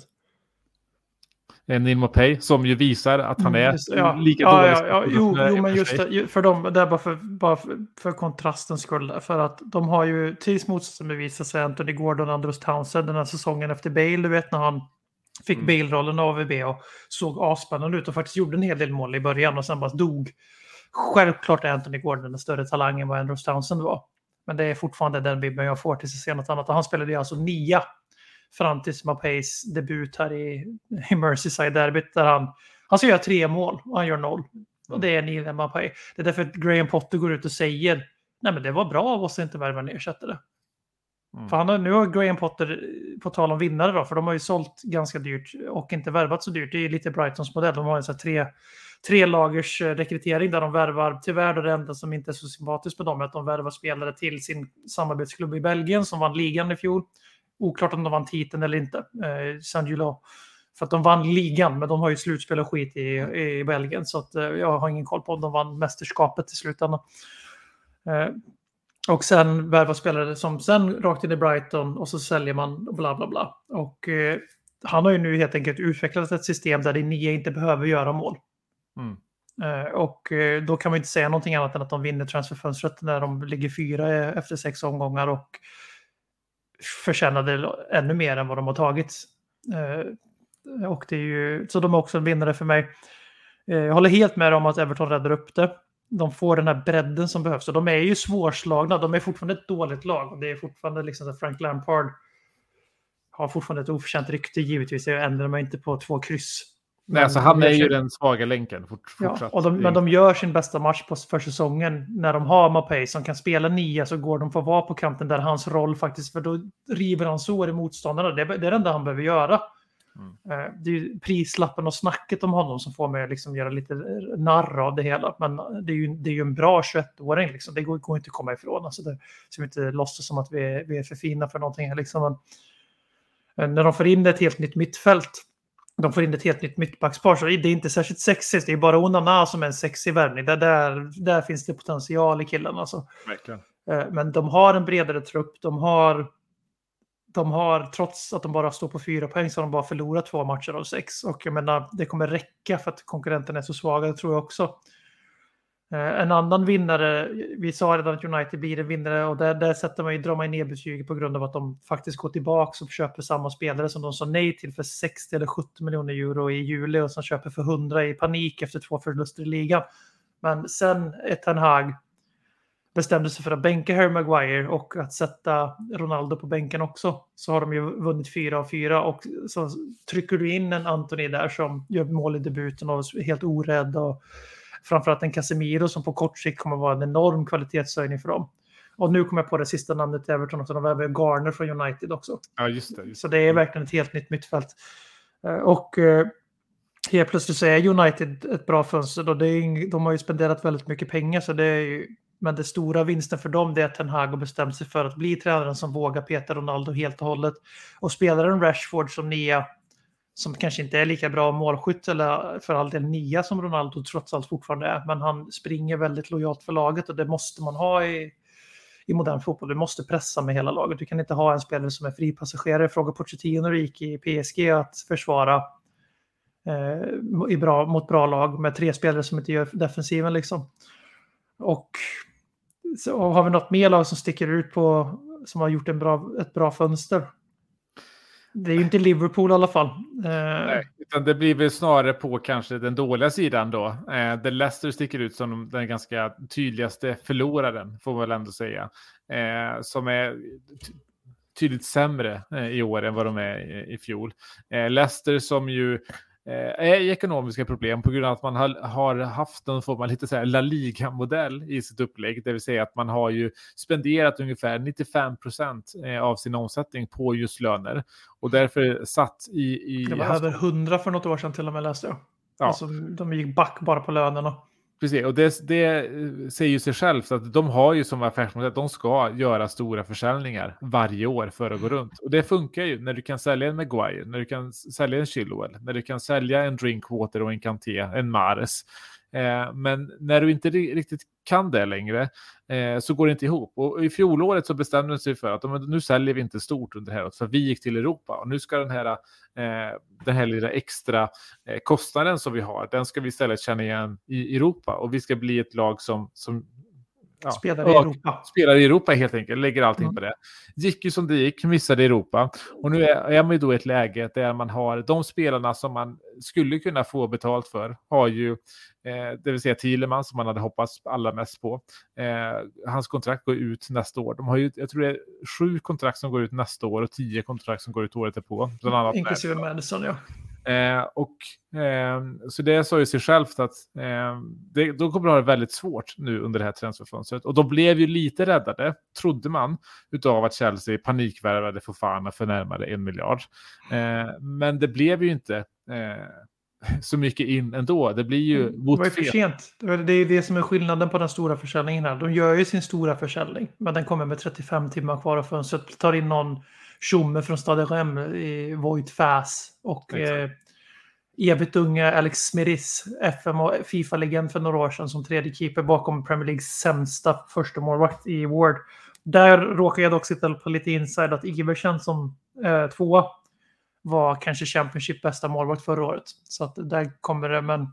Eh, Neil Mopay som ju visar att han är Mm, just- ja, lika ja, dålig ja, ja, jo, är jo, men just det, för dem, det är bara för, bara för, för kontrastens skull. För att de har ju tills motsatsen bevisat sig Anthony Gordon och Andrews Townsend den här säsongen efter Bale. Du vet när han fick Mm. Bale-rollen av AVB och såg asspännande ut och faktiskt gjorde en hel del mål i början och sen bara dog. Självklart är Anthony Gordon en större talang än vad Andrews Townsend var. Men det är fortfarande den bilden jag får tills jag ser något annat. Och han spelade ju alltså nia fram till Mapays debut här i, i Merseyside-derbyt där han, han ska göra tre mål och han gör noll. Och det är Neil Mapay. Det är därför att Graham Potter går ut och säger nej men det var bra av oss att inte värva en ersättare. Mm. För han har, nu har Graham Potter, på tal om vinnare då, för de har ju sålt ganska dyrt och inte värvat så dyrt. Det är ju lite Brightons modell. De har en så här tre, tre lagers eh, rekrytering där de värvar, tyvärr då det enda som inte är så sympatiskt med dem är att de värvar spelare till sin samarbetsklubb i Belgien som vann ligan i fjol. Oklart om de vann titeln eller inte. Eh, Saint Gillois. För att de vann ligan, men de har ju slutspel och skit i, i Belgien. Så att, eh, jag har ingen koll på om de vann mästerskapet i slutändan. Eh, och sen värva spelare som sen rakt in i Brighton och så säljer man och bla bla bla. Och eh, han har ju nu helt enkelt utvecklat ett system där de nio inte behöver göra mål. Mm. Eh, och eh, då kan man inte säga någonting annat än att de vinner transferfönstret när de ligger fyra eh, efter sex omgångar och förtjänade ännu mer än vad de har tagit. Eh, och det är ju, så de är också en vinnare för mig. Jag håller helt med om att Everton räddar upp det. De får den här bredden som behövs och de är ju svårslagna. De är fortfarande ett dåligt lag och det är fortfarande liksom att Frank Lampard har fortfarande ett oförtjänt rykte givetvis. Jag ändrar mig inte på två kryss. Nej, alltså han är ju den svaga länken fort, ja, och de, Men de gör sin bästa match på, för säsongen när de har Mapei som kan spela nia så går de för att vara på kanten där hans roll faktiskt, för då river han sår i motståndarna. Det, det är det enda han behöver göra. Mm. Eh, det är ju prislappen och snacket om honom som får mig att liksom göra lite narr av det hela. Men det är ju, det är ju en bra 21-åring, liksom. det går, går inte att komma ifrån. Alltså det, så vi inte låtsas som att vi är, vi är för fina för någonting. Liksom. Men, eh, när de får in ett helt nytt mittfält de får in ett helt nytt mittbackspar. Så det är inte särskilt sexigt. Det är bara Onana som är en sexig värvning. Där, där, där finns det potential i killarna. Alltså. Eh, men de har en bredare trupp. De har, de har, trots att de bara står på fyra poäng, så har de bara förlorat två matcher av sex. Och jag menar, det kommer räcka för att konkurrenterna är så svaga, det tror jag också. Eh, en annan vinnare, vi sa redan att United blir en vinnare och där, där sätter man ju, drar man ner betyget på grund av att de faktiskt går tillbaka och köper samma spelare som de sa nej till för 60 eller 70 miljoner euro i juli och som köper för 100 i panik efter två förluster i ligan. Men sen Ten Hag bestämde sig för att bänka Harry Maguire och att sätta Ronaldo på bänken också så har de ju vunnit fyra av fyra och så trycker du in en Anthony där som gör mål i debuten och är helt orädd och framförallt en Casemiro som på kort sikt kommer vara en enorm kvalitetshöjning för dem. Och nu kommer jag på det sista namnet till Everton också, de värvar Garner från United också. Ja, just det. Just så det är verkligen ett helt nytt mittfält. Eh, och eh, helt plötsligt så är United ett bra fönster. Då. Det är, de har ju spenderat väldigt mycket pengar, så det är ju, men det stora vinsten för dem är att Ten Hag har bestämt sig för att bli tränaren som vågar peta Ronaldo helt och hållet. Och spelaren Rashford som nia som kanske inte är lika bra målskytt eller för all del nia som Ronaldo trots allt fortfarande är. Men han springer väldigt lojalt för laget och det måste man ha i, i modern fotboll. Du måste pressa med hela laget. Du kan inte ha en spelare som är fripassagerare. Fråga Pochettino när gick i PSG att försvara eh, i bra, mot bra lag med tre spelare som inte gör defensiven liksom. Och så har vi något mer lag som sticker ut på som har gjort en bra, ett bra fönster. Det är ju inte Liverpool i alla fall. Eh, Nej, utan det blir väl snarare på kanske den dåliga sidan då. Eh, där Leicester sticker ut som den ganska tydligaste förloraren, får man väl ändå säga. Eh, som är tydligt sämre eh, i år än vad de är i, i fjol. Eh, Leicester som ju är i ekonomiska problem på grund av att man har, har haft någon form av lite så här La Liga-modell i sitt upplägg, det vill säga att man har ju spenderat ungefär 95 procent eh, av sin omsättning på just löner och därför satt i... i det var över 100 för något år sedan till och med läste jag. Ja. Alltså, de gick back bara på lönerna. Precis, och det, det säger ju sig självt att de har ju som affärsmodell att de ska göra stora försäljningar varje år för att gå runt. Och det funkar ju när du kan sälja en Maguire, när du kan sälja en Chilwell, när du kan sälja en Drinkwater och en Kanté, en Mares. Eh, men när du inte riktigt kan det längre eh, så går det inte ihop. Och i fjolåret så bestämde de sig för att nu säljer vi inte stort under det här året för vi gick till Europa och nu ska den här, eh, den här lilla extra eh, kostnaden som vi har, den ska vi istället känna igen i Europa och vi ska bli ett lag som, som Ja, spelar i Europa. Spelar i Europa helt enkelt, lägger allting mm. på det. Gick ju som det gick, missade Europa. Och nu är, är man ju då i ett läge där man har de spelarna som man skulle kunna få betalt för, har ju, eh, det vill säga Thielemann som man hade hoppats allra mest på. Eh, hans kontrakt går ut nästa år. De har ju, jag tror det är sju kontrakt som går ut nästa år och tio kontrakt som går ut året därpå. Bland annat Inklusive Madison, ja. Eh, och, eh, så det sa ju sig självt att eh, det, de kommer att ha det väldigt svårt nu under det här transferfönstret. Och de blev ju lite räddade, trodde man, utav att Chelsea panikvärvade Fofana för närmare en miljard. Eh, men det blev ju inte eh, så mycket in ändå. Det blir ju mm, Det var ju för sent. Det är det som är skillnaden på den stora försäljningen här. De gör ju sin stora försäljning, men den kommer med 35 timmar kvar av fönstret. Tar in någon tjomme från Stade Rem i Voigt Fass och eh, evigt unga Alex Smiris, FM och Fifa-legend för några år sedan som tredje keeper bakom Premier Leagues sämsta första målvakt i Ward. Där råkar jag dock sitta på lite inside att Iversen som eh, tvåa var kanske Championship bästa målvakt förra året. Så att där kommer det, men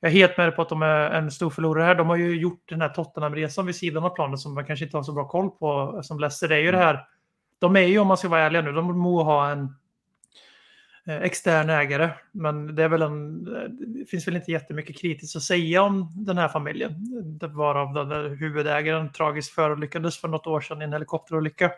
jag är helt med på att de är en stor förlorare här. De har ju gjort den här Tottenham-resan vid sidan av planen som man kanske inte har så bra koll på som Leicester. Det är ju det här de är ju, om man ska vara ärlig nu, de må ha en eh, extern ägare. Men det är väl en, det finns väl inte jättemycket kritiskt att säga om den här familjen. Det varav den där huvudägaren tragiskt förolyckades för något år sedan i en helikopterolycka.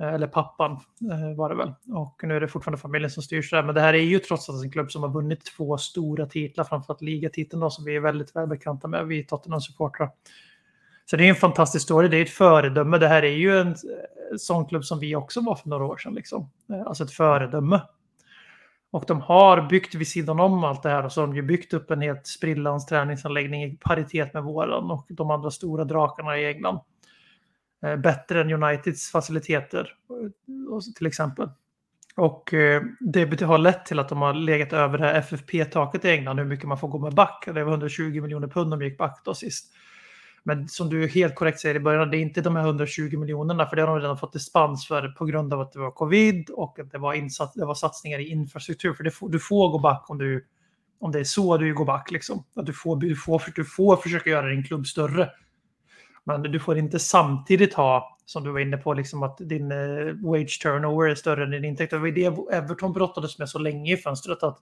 Eh, eller pappan eh, var det väl. Och nu är det fortfarande familjen som styrs där. Men det här är ju trots allt en klubb som har vunnit två stora titlar, framförallt ligatiteln då, som vi är väldigt välbekanta med, vi Tottenham-supportrar. Så det är en fantastisk story, det är ett föredöme. Det här är ju en eh, sån klubb som vi också var för några år sedan. Liksom. Eh, alltså ett föredöme. Och de har byggt vid sidan om allt det här och så har de ju byggt upp en helt sprillans träningsanläggning i paritet med våran och de andra stora drakarna i England. Eh, bättre än Uniteds faciliteter till exempel. Och det har lett till att de har legat över det här FFP-taket i England, hur mycket man får gå med back. Det var 120 miljoner pund de gick back då sist. Men som du helt korrekt säger i början, det är inte de här 120 miljonerna, för det har de redan fått dispens för på grund av att det var covid och att det var, insats, det var satsningar i infrastruktur. För det får, du får gå back om, du, om det är så du går back. Liksom. Att du, får, du, får, du får försöka göra din klubb större. Men du får inte samtidigt ha, som du var inne på, liksom att din eh, wage turnover är större än din intäkt. Det var det Everton brottades med så länge i fönstret att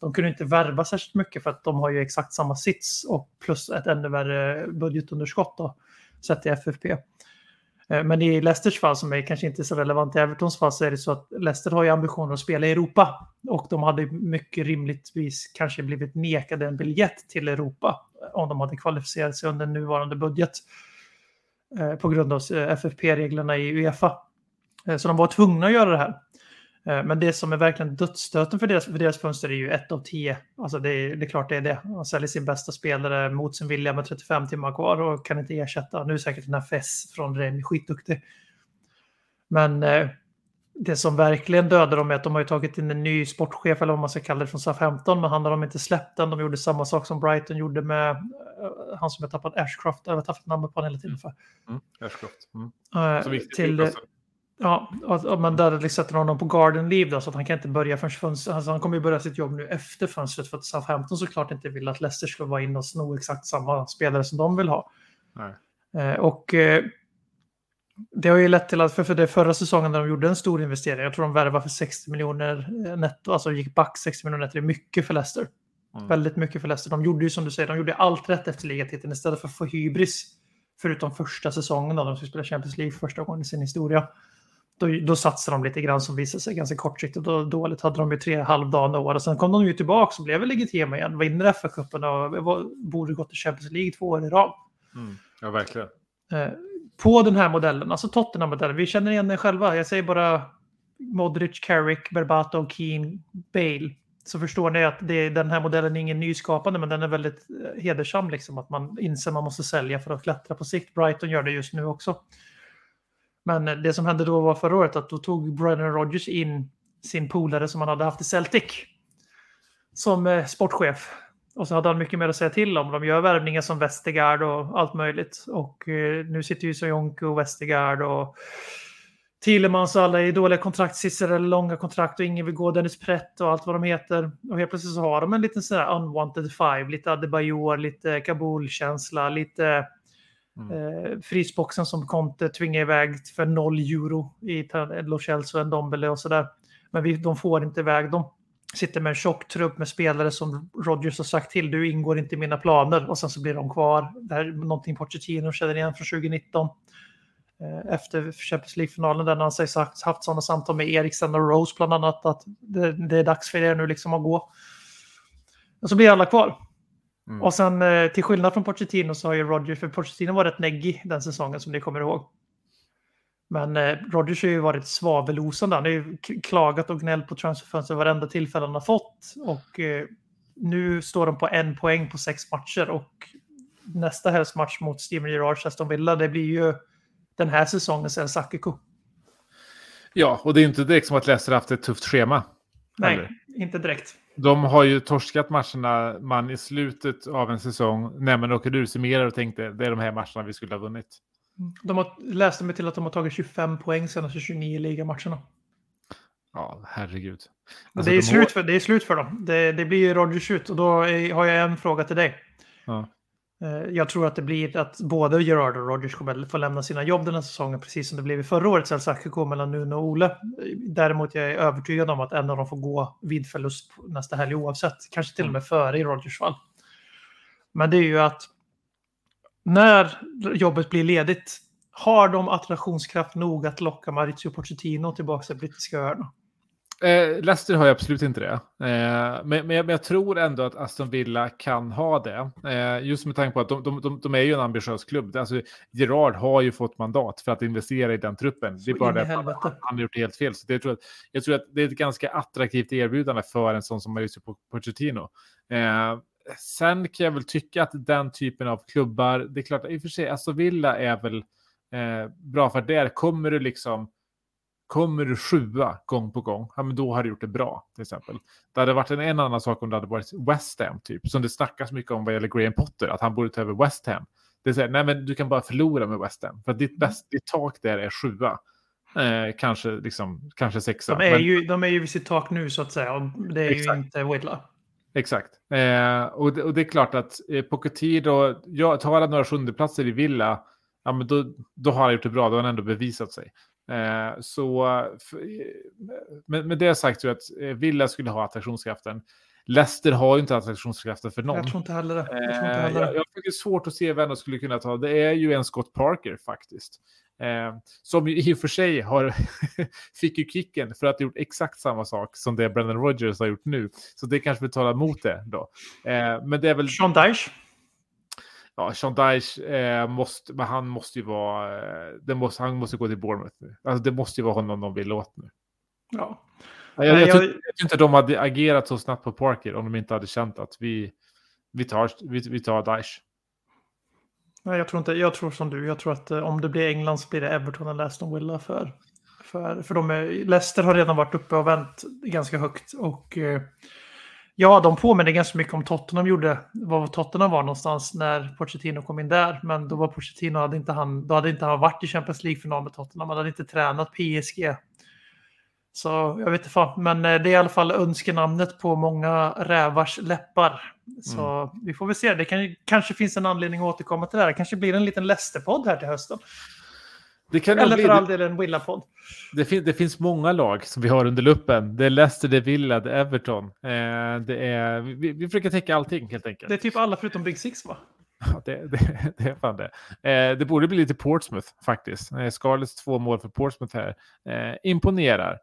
de kunde inte värva särskilt mycket för att de har ju exakt samma sits och plus ett ännu värre budgetunderskott då, sett i FFP. Eh, men i Leicesters fall, som är kanske inte så relevant i Evertons fall, så är det så att Leicester har ju ambitioner att spela i Europa. Och de hade mycket rimligtvis kanske blivit nekade en biljett till Europa om de hade kvalificerat sig under nuvarande budget eh, på grund av eh, FFP-reglerna i Uefa. Så de var tvungna att göra det här. Eh, Men det som är verkligen dödsstöten för deras, för deras fönster är ju ett av tio. Alltså det är, det är klart det är det. Han säljer sin bästa spelare mot sin vilja med 35 timmar kvar och kan inte ersätta. Nu är säkert den här Fess från Rennes skitduktig. Men eh, det som verkligen dödar dem är att de har ju tagit in en ny sportchef eller vad man ska kalla det från SA-15 men han har de inte släppt den. De gjorde samma sak som Brighton gjorde med eh, han som jag tappat Ashcroft. Jag har tappat namnet på honom hela tiden för. Mm. Ashcroft. Mm. Viktigt till. Ja, och man där liksom sätter honom på garden leave då, så att han kan inte börja förrän fönstret. Alltså, han kommer ju börja sitt jobb nu efter fönstret för att Southampton såklart inte vill att Leicester ska vara inne och sno exakt samma spelare som de vill ha. Eh, och eh, det har ju lett till att för, för det förra säsongen när de gjorde en stor investering, jag tror de värvade för 60 miljoner eh, netto, alltså gick back 60 miljoner netto, det är mycket för Leicester. Mm. Väldigt mycket för Leicester. De gjorde ju som du säger, de gjorde allt rätt efter ligatiteln istället för att få hybris. Förutom första säsongen då de skulle spela Champions League första gången i sin historia. Då, då satsade de lite grann som visade sig ganska kortsiktigt och dåligt. Hade de ju tre halvdana år och sen kom de ju tillbaka och blev legitima igen. Vinner FA-cupen och var, borde gått till Champions League två år i rad. Mm. Ja, verkligen. Eh, på den här modellen, alltså Tottenham-modellen, vi känner igen den själva. Jag säger bara Modric, Carrick, Berbatov, Keane, Bale. Så förstår ni att det, den här modellen är ingen nyskapande, men den är väldigt eh, hedersam. Liksom, att man inser man måste sälja för att klättra på sikt. Brighton gör det just nu också. Men det som hände då var förra året att då tog Brendan Rodgers in sin polare som han hade haft i Celtic som eh, sportchef. Och så hade han mycket mer att säga till om. De gör värvningar som Westergaard och allt möjligt. Och eh, nu sitter ju Soyonko och Westergaard och Thielemans och alla i dåliga kontrakt, Cicero eller långa kontrakt och ingen vill gå, Dennis Prett och allt vad de heter. Och helt plötsligt så har de en liten sån här unwanted five, lite Adebayor, lite Kabul-känsla, lite Mm. Eh, frysboxen som Conte tvingade iväg för noll euro i Ta- Lo Celso och Ndombele och sådär. Men vi, de får inte iväg dem. Sitter med en tjock trupp med spelare som Rodgers har sagt till, du ingår inte i mina planer och sen så blir de kvar. Det här är någonting Pochettino känner igen från 2019 eh, efter Champions League-finalen där han sägs ha haft sådana samtal med Eriksen och Rose bland annat att det, det är dags för er nu liksom att gå. Och så blir alla kvar. Mm. Och sen eh, till skillnad från Pochettino så har ju Rodgers, för Pochettino var rätt neggig den säsongen som ni kommer ihåg. Men eh, Rodgers har ju varit svavelosande. Han har ju klagat och gnällt på transferfönstret varenda tillfälle han har fått. Och eh, nu står de på en poäng på sex matcher. Och nästa helgs match mot Steven Gerrards Aston Villa, det blir ju den här säsongens El Sakiko. Ja, och det är inte direkt som att Leicester haft ett tufft schema. Nej, Eller? inte direkt. De har ju torskat matcherna man i slutet av en säsong när man åkte ur summerar och tänkte det är de här matcherna vi skulle ha vunnit. De har, läste mig till att de har tagit 25 poäng senaste 29 ligamatcherna. Ja, herregud. Alltså, det, är de slut har- för, det är slut för dem. Det, det blir ju Rodgers ut och då är, har jag en fråga till dig. Ja. Eh, Jag tror att det blir att både Gerard och Rogers kommer få lämna sina jobb den här säsongen, precis som det blev i förra årets El Sacico mellan Nuno och Ole. Däremot jag är jag övertygad om att en av dem får gå vid förlust nästa helg oavsett, kanske till och med före i Rogers fall. Men det är ju att när jobbet blir ledigt, har de attraktionskraft nog att locka Maurizio Pochettino tillbaka till brittiska öarna? Eh, Leicester har ju absolut inte det. Eh, men, men, jag, men jag tror ändå att Aston Villa kan ha det. Eh, just med tanke på att de, de, de, de är ju en ambitiös klubb. Alltså, Gerard har ju fått mandat för att investera i den truppen. Det är bara det han, han har gjort det helt fel. Så det, jag, tror att, jag tror att det är ett ganska attraktivt erbjudande för en sån som Mauricio Po- Pochettino. Eh, sen kan jag väl tycka att den typen av klubbar, det är klart, i och för sig, Aston Villa är väl eh, bra för där kommer du liksom Kommer du sjua gång på gång, ja men då har du gjort det bra till exempel. Det hade varit en, en annan sak om det hade varit West Ham typ, som det snackas mycket om vad gäller Graham Potter, att han borde ta över West Ham. Det är så här, nej men du kan bara förlora med West Ham, för att ditt, bäst, ditt tak där är sjua. Eh, kanske, liksom, kanske sexa. De är, men- ju, de är ju vid sitt tak nu så att säga. och Det är Exakt. ju inte Villa. Exakt. Eh, och, det, och det är klart att eh, Pochettino, ja, tar han några sjundeplatser i Villa, ja, men då, då har han gjort det bra, då har han ändå bevisat sig. Eh, så eh, med, med det sagt tror jag att eh, Villa skulle ha attraktionskraften. Leicester har ju inte attraktionskraften för någon. Jag tror inte heller det. Jag inte Eh, heller det. jag svårt att se vem de skulle kunna ta. Det är ju en Scott Parker faktiskt. Eh, som i och för sig har fick ju kicken för att ha gjort exakt samma sak som det Brendan Rodgers har gjort nu. Så det kanske vi talar emot det då. Eh, men det är väl, Sean Dyche. Ja, Sean Dyche eh, måste, men han måste ju vara, eh, det måste, han måste gå till Bournemouth nu. Alltså det måste ju vara honom de vill åt nu. Ja. Jag, jag, jag, jag- tror inte de hade agerat så snabbt på Parker om de inte hade känt att vi, vi tar, vi, vi tar Dyche. Nej, jag tror inte. Jag tror som du. Jag tror att eh, om det blir England så blir det Everton eller Aston Villa för. För, för de är, Leicester har redan varit uppe och vänt ganska högt. Och eh, ja, de påminner ganska mycket om Tottenham gjorde. Var Tottenham var någonstans när Pochettino kom in där. Men då var Pochettino, hade inte han, då hade inte han varit i Champions League-final med Tottenham. Han hade inte tränat PSG. Så jag vet inte fan, men eh, det är i alla fall önskenamnet på många rävars läppar. Så vi får väl se. Det kan, kanske finns en anledning att återkomma till det här. Det kanske blir en liten Leicester-podd här till hösten. Det kan Eller bli, för all del en Willa-podd. det, fin, det finns många lag som vi har under luppen. Det är Leicester, det är Villa, det är Everton. Eh, det är, vi, vi försöker täcka allting helt enkelt. Det är typ alla förutom Big Six va? Ja, det, det, det är fan det. Eh, det borde bli lite Portsmouth faktiskt. Eh, Scarlets två mål för Portsmouth här. Eh, imponerar,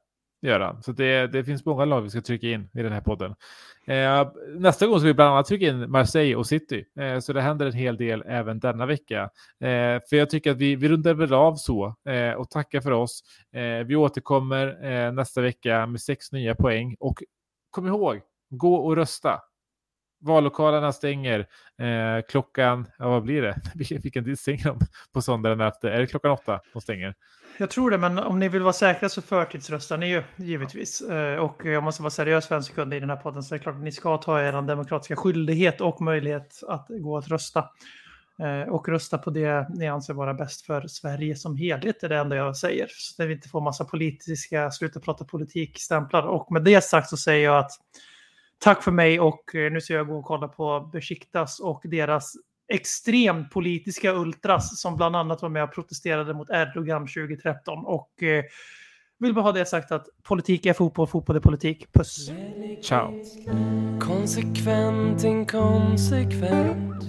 göra. Så det, det finns många lag vi ska trycka in i den här podden. Eh, nästa gång ska vi bland annat trycka in Marseille och City. Eh, så det händer en hel del även denna vecka. Eh, för jag tycker att vi, vi rundar väl av så eh, och tackar för oss. Eh, vi återkommer eh, nästa vecka med sex nya poäng. Och kom ihåg, gå och rösta. Vallokalerna stänger eh, klockan, ja vad blir det? Vilken- tid stänger de på söndagen efter? Är det klockan åtta de stänger? Jag tror det, men om ni vill vara säkra så förtidsröstar ni ju givetvis. Eh, Och jag måste vara seriös för en sekund i den här podden, så det är klart att ni ska ta er demokratiska skyldighet och möjlighet att gå och rösta. Eh, Och rösta på det ni anser vara bäst för Sverige som helhet, är det enda jag säger. Så att vi inte får massa politiska, sluta prata politik-stämplar. Och med det sagt så säger jag att tack för mig och eh, nu ska jag gå och kolla på Besiktas och deras extremt politiska ultras som bland annat var med och protesterade mot Erdogan 2013. Och eh, vill bara ha det sagt att politik är fotboll, fotboll är politik. Puss! Ciao! Konsekvent, inkonsekvent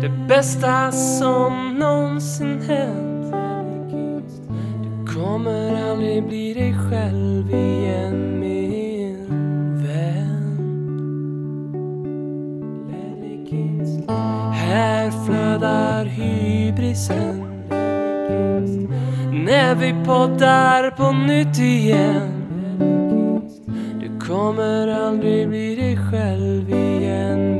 Det bästa som någonsin hänt Du kommer aldrig bli dig själv igen Här flödar hybrisen. När vi poddar på nytt igen. Du kommer aldrig bli dig själv igen